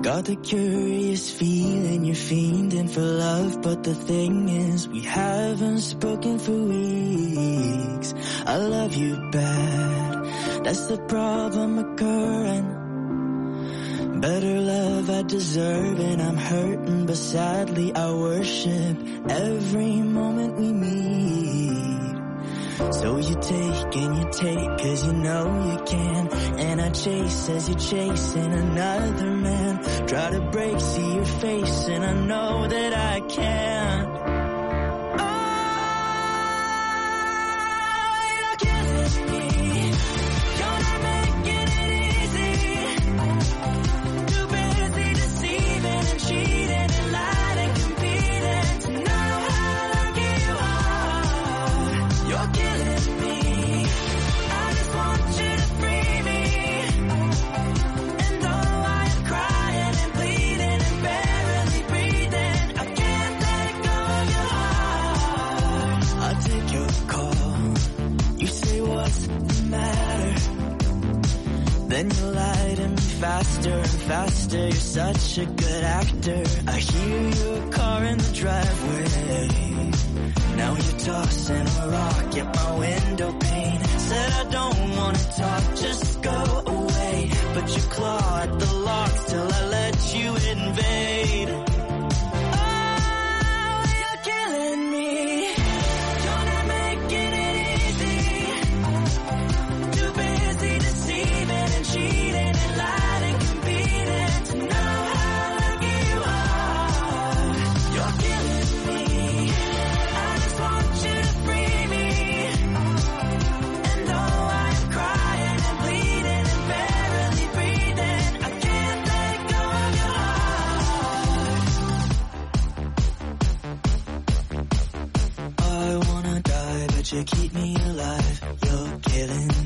Got the curious feeling you're fiending for love, but the thing is, we haven't spoken for weeks. I love you bad, that's the problem occurring. Better love I deserve, and I'm hurting, but sadly I worship every moment we meet. So you take and you take cause you know you can. And I chase as you're chasing another man. Try to break, see your face and I know that I can't Then you lie to me faster and faster. You're such a good actor. I hear your car in the driveway. Now you're tossing a rock at my window pane. Said I don't wanna talk, just go away. But you claw at the locks till I let you invade. feeling.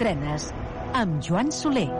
Estrenes amb Joan Soler.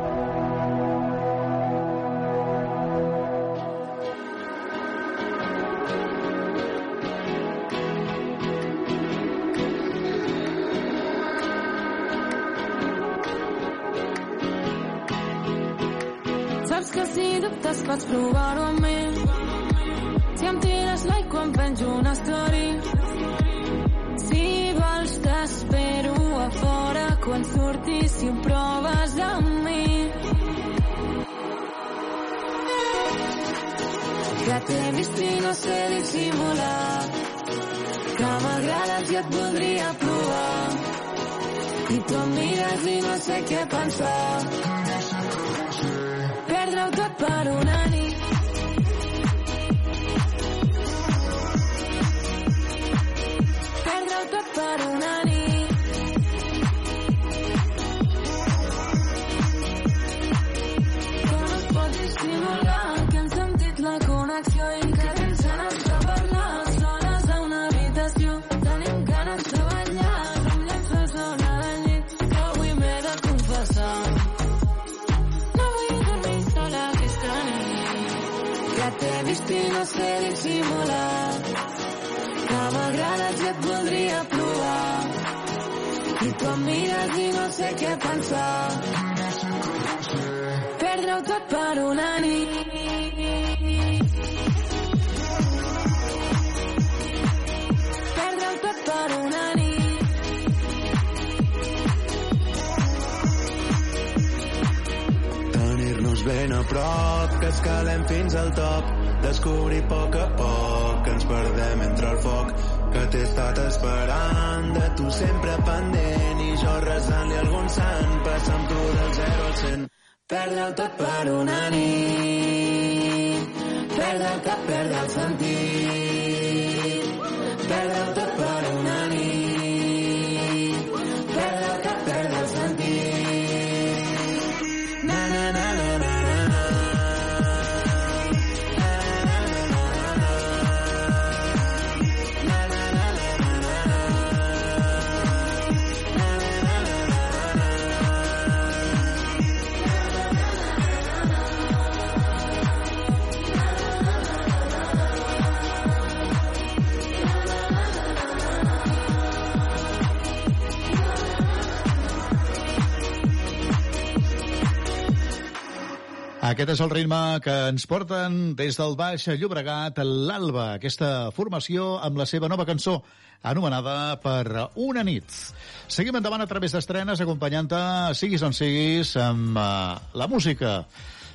a prop, que escalem fins al top, descobrir a poc a poc que ens perdem entre el foc, que t'he estat esperant, de tu sempre pendent, i jo resant-li algun sant, passant tu del 0 al 100. perdre tot per una nit, perdre el cap, perdre el sentit, Aquest és el ritme que ens porten des del Baix Llobregat, l'Alba, aquesta formació amb la seva nova cançó, anomenada per Una nit. Seguim endavant a través d'estrenes, acompanyant-te, siguis on siguis, amb uh, la música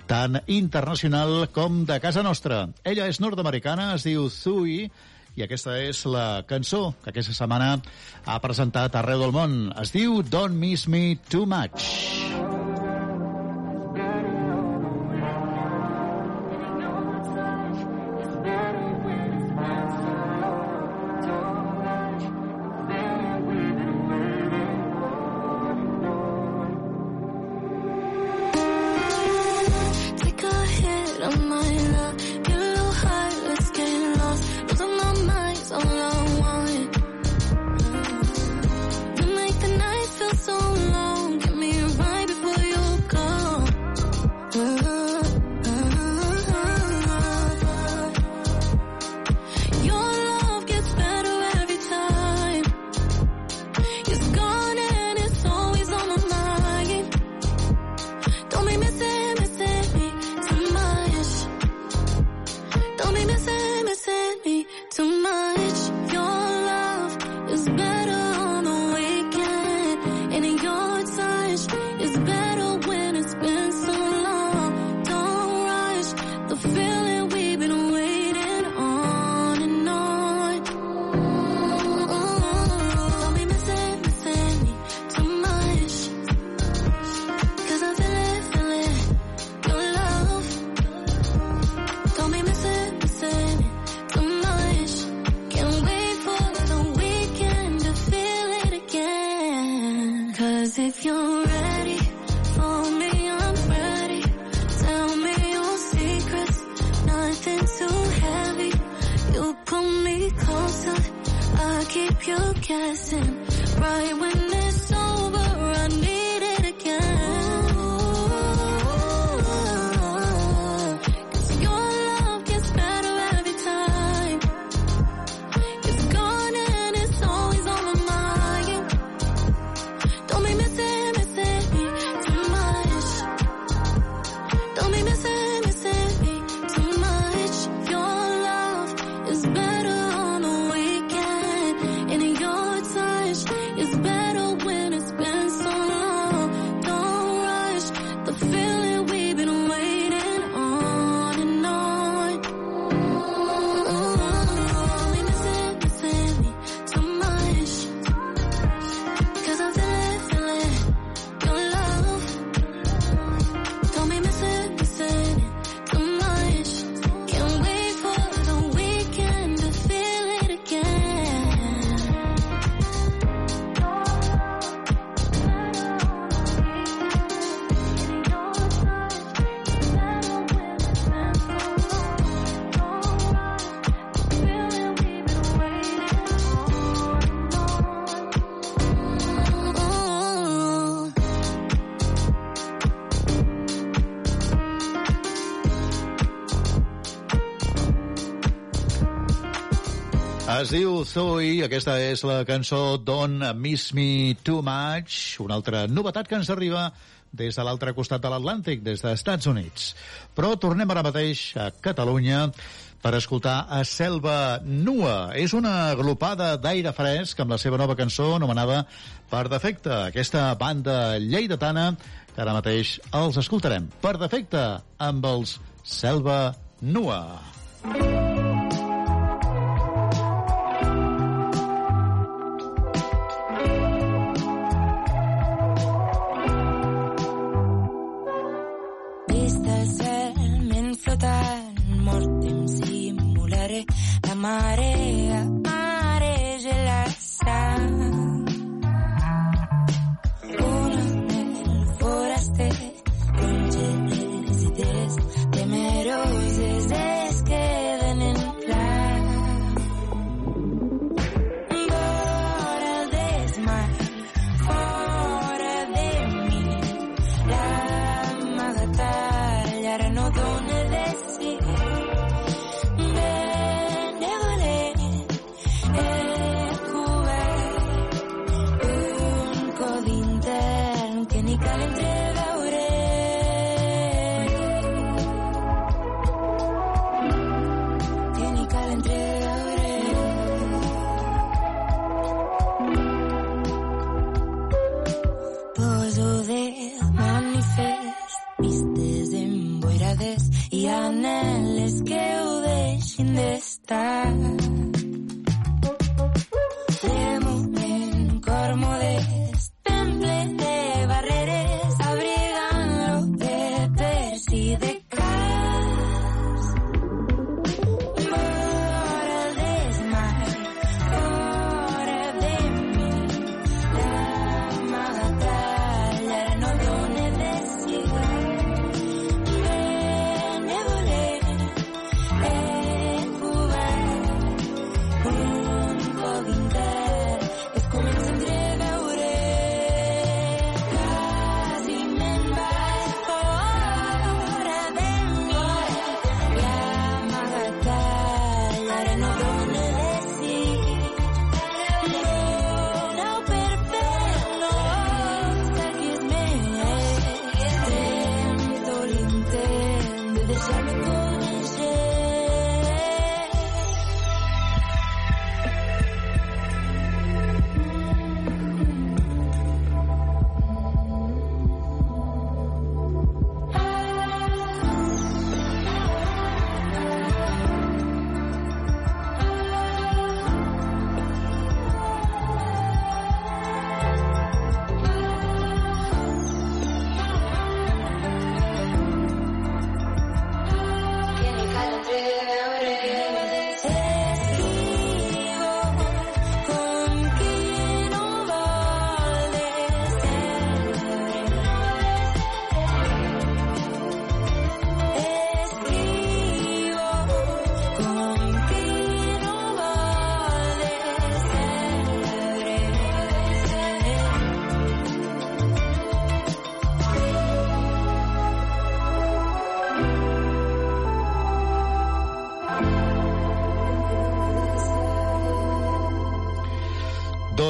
tant internacional com de casa nostra. Ella és nord-americana, es diu Zui, i aquesta és la cançó que aquesta setmana ha presentat arreu del món. Es diu Don't Miss Me Too Much. Es diu Zoe, aquesta és la cançó Don't Miss Me Too Much, una altra novetat que ens arriba des de l'altre costat de l'Atlàntic, des dels Estats Units. Però tornem ara mateix a Catalunya per escoltar a Selva Nua. És una agrupada d'aire fresc amb la seva nova cançó anomenada Per Defecte. Aquesta banda lleidatana que ara mateix els escoltarem. Per Defecte amb els Selva Nua. Vist amare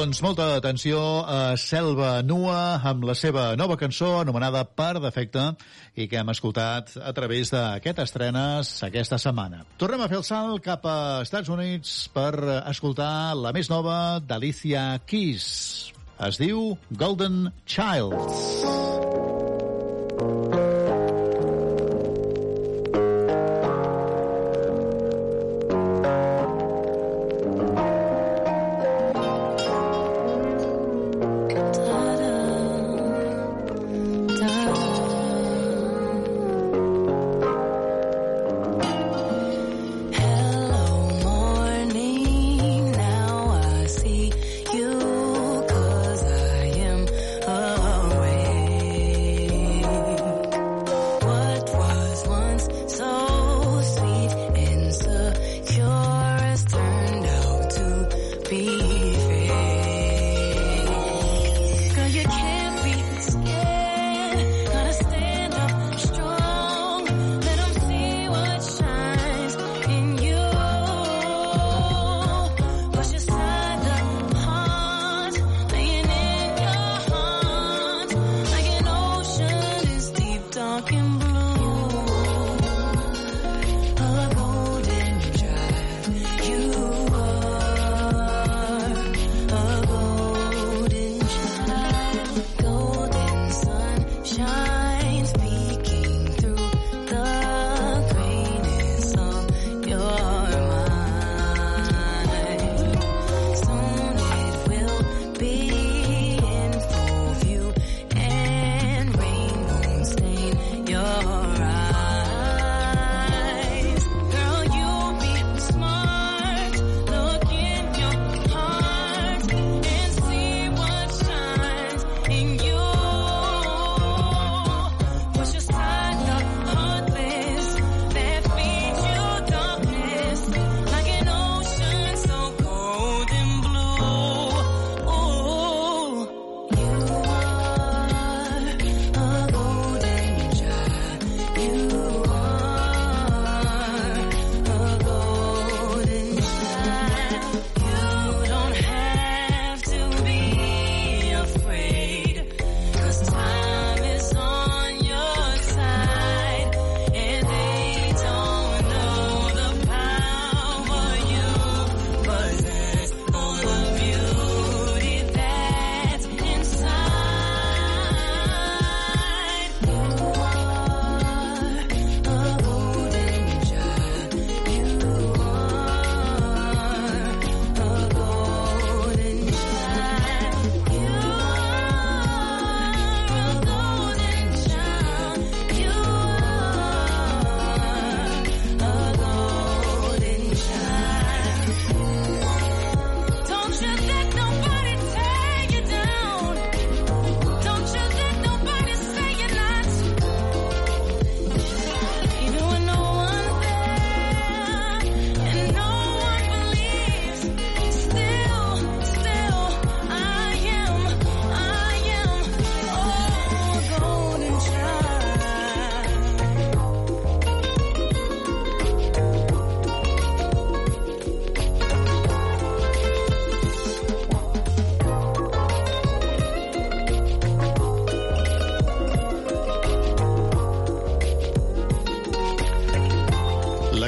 Doncs molta atenció a Selva Nua amb la seva nova cançó anomenada Per Defecte i que hem escoltat a través d'aquest estrenes aquesta setmana. Tornem a fer el salt cap a Estats Units per escoltar la més nova d'Alicia Keys. Es diu Golden Child.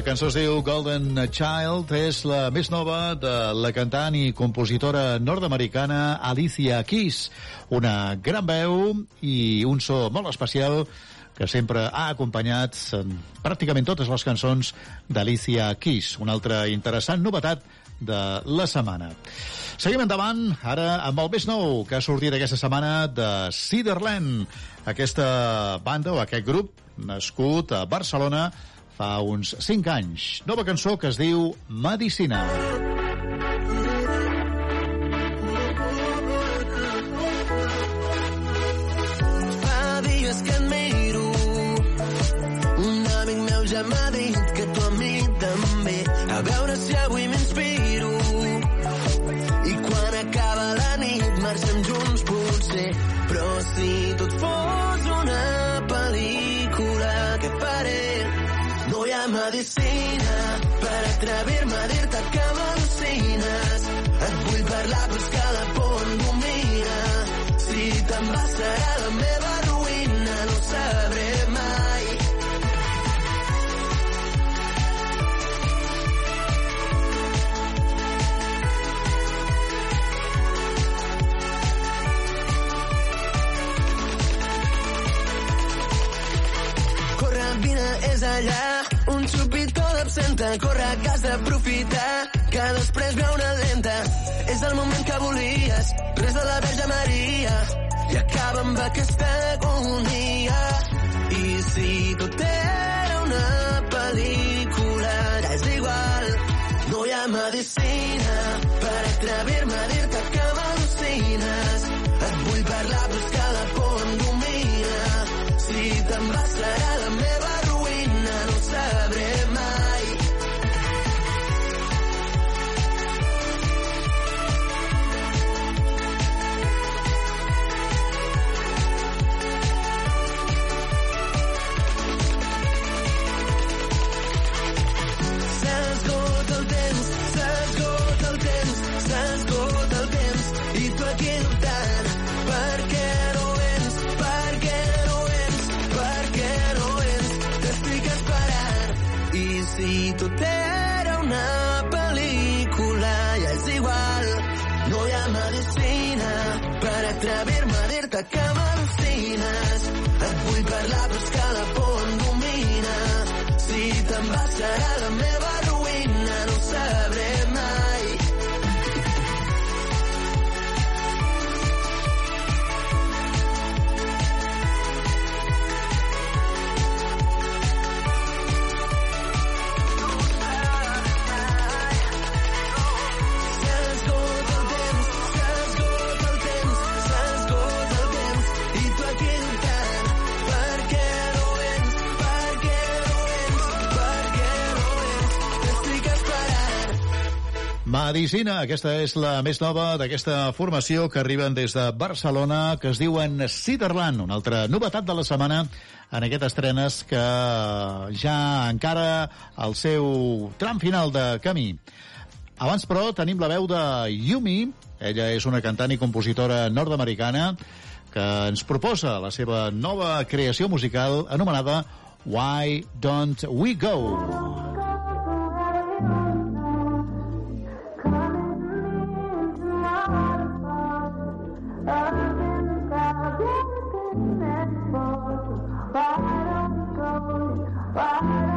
Cançó es diu Golden Child, és la més nova de la cantant i compositora nord-americana Alicia Keys. Una gran veu i un so molt especial que sempre ha acompanyat en pràcticament totes les cançons d'Alicia Keys. Una altra interessant novetat de la setmana. Seguim endavant, ara amb el més nou que ha sortit aquesta setmana de Cedarland, aquesta banda o aquest grup nascut a Barcelona fa uns 5 anys. Nova cançó que es diu Medicina. Fa atrevir-me a dir-te que m'al·lucines Et vull parlar però és que la por em domina si te'n vas serà la meva ruïna, no sabré mai. Corre, vine, és allà, d'absenta, corre a casa, aprofita, que després ve una lenta. És el moment que volies, res de la Verge Maria, i acaba amb aquesta agonia. I si tot era una pel·lícula, ja és igual, no hi ha medicina per atrevir-me a dir-te que m'al·lucines. Et vull parlar, però és que per atrevir-me a dir-te que m'al·lucines. Et vull parlar, però Medicina, aquesta és la més nova d'aquesta formació que arriben des de Barcelona, que es diuen Ciderland, una altra novetat de la setmana en aquestes estrenes que ja encara el seu tram final de camí. Abans, però, tenim la veu de Yumi. Ella és una cantant i compositora nord-americana que ens proposa la seva nova creació musical anomenada Why Don't We Go? i don't Bye.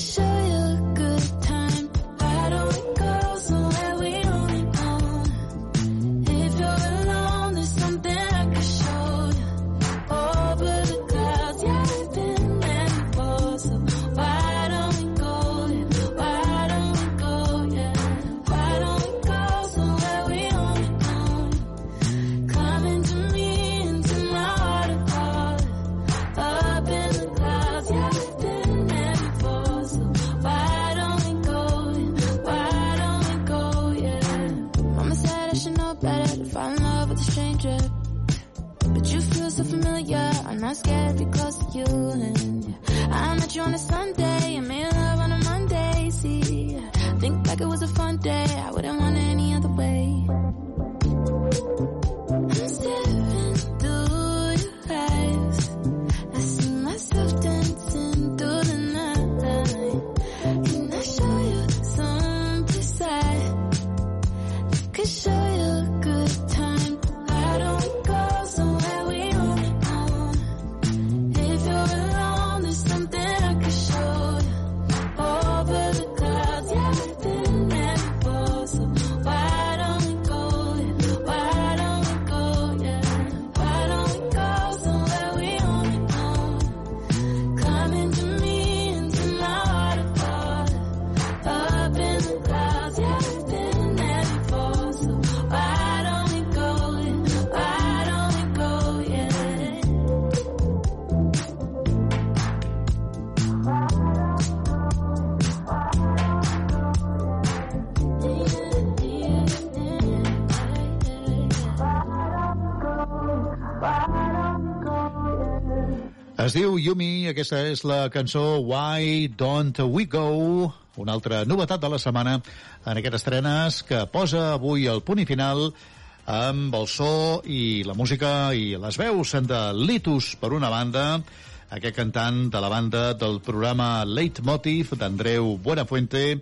show. You. And I met you on a Sunday and made love on a Monday. See, think back it was a fun day. Es diu Yumi, aquesta és la cançó Why Don't We Go, una altra novetat de la setmana en aquestes estrenes que posa avui el punt i final amb el so i la música i les veus de Litus, per una banda, aquest cantant de la banda del programa Leitmotiv d'Andreu Buenafuente,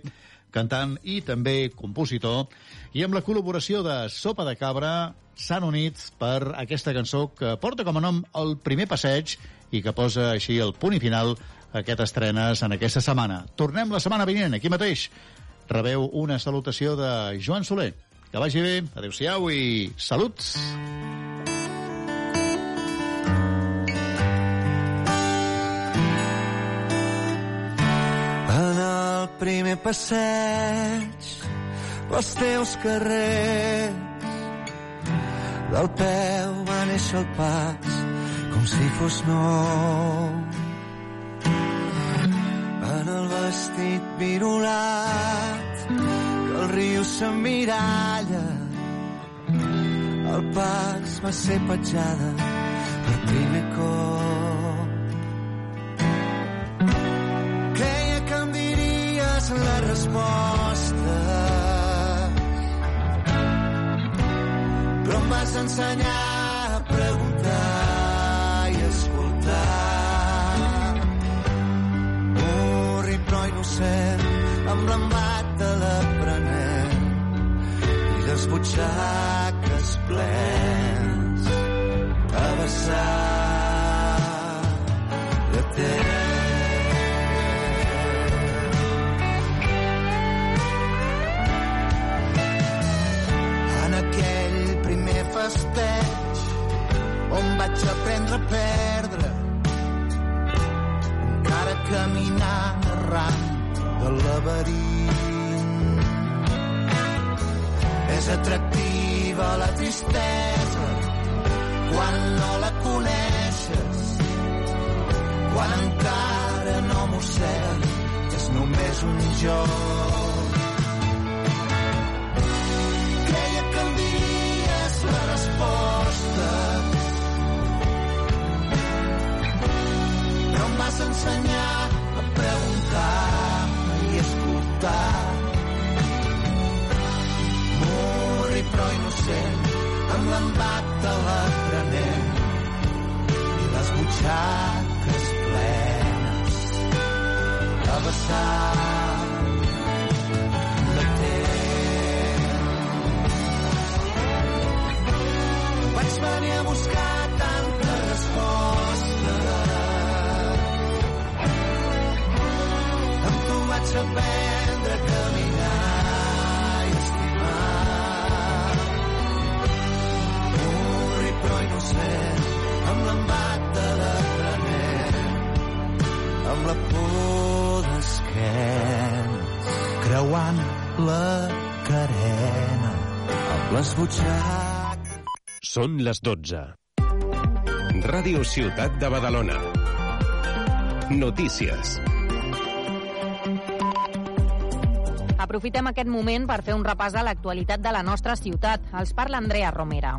cantant i també compositor, i amb la col·laboració de Sopa de Cabra s'han unit per aquesta cançó que porta com a nom el primer passeig i que posa així el punt i final a aquestes estrenes en aquesta setmana. Tornem la setmana vinent, aquí mateix. Rebeu una salutació de Joan Soler. Que vagi bé, adeu-siau i saluts! En el primer passeig pels teus carrers del peu va néixer el pas com si fos nou. En el vestit virulat que el riu s'emmiralla el pas va ser petjada per primer cop. Creia que em diries la resposta però em vas ensenyar a preguntar innocent amb l'embat de l'aprenent i les butxaques plens. A vessar de temps en aquell primer festeig on vaig aprendre a perdre caminant arran del laberint és atractiva la tristesa quan no la coneixes quan encara no mossegues és només un joc. Creia ensenyar l'embat de l'aprenent i les butxaques plenes a vessar de Vaig venir a buscar tanta resposta. Amb tu vaig aprendre innocent, amb l'embat de l'aprenent, amb la por d'esquena, creuant la carena, amb les butxaques Són les 12. Ràdio Ciutat de Badalona. Notícies. Aprofitem aquest moment per fer un repàs de l'actualitat de la nostra ciutat. Els parla Andrea Romera.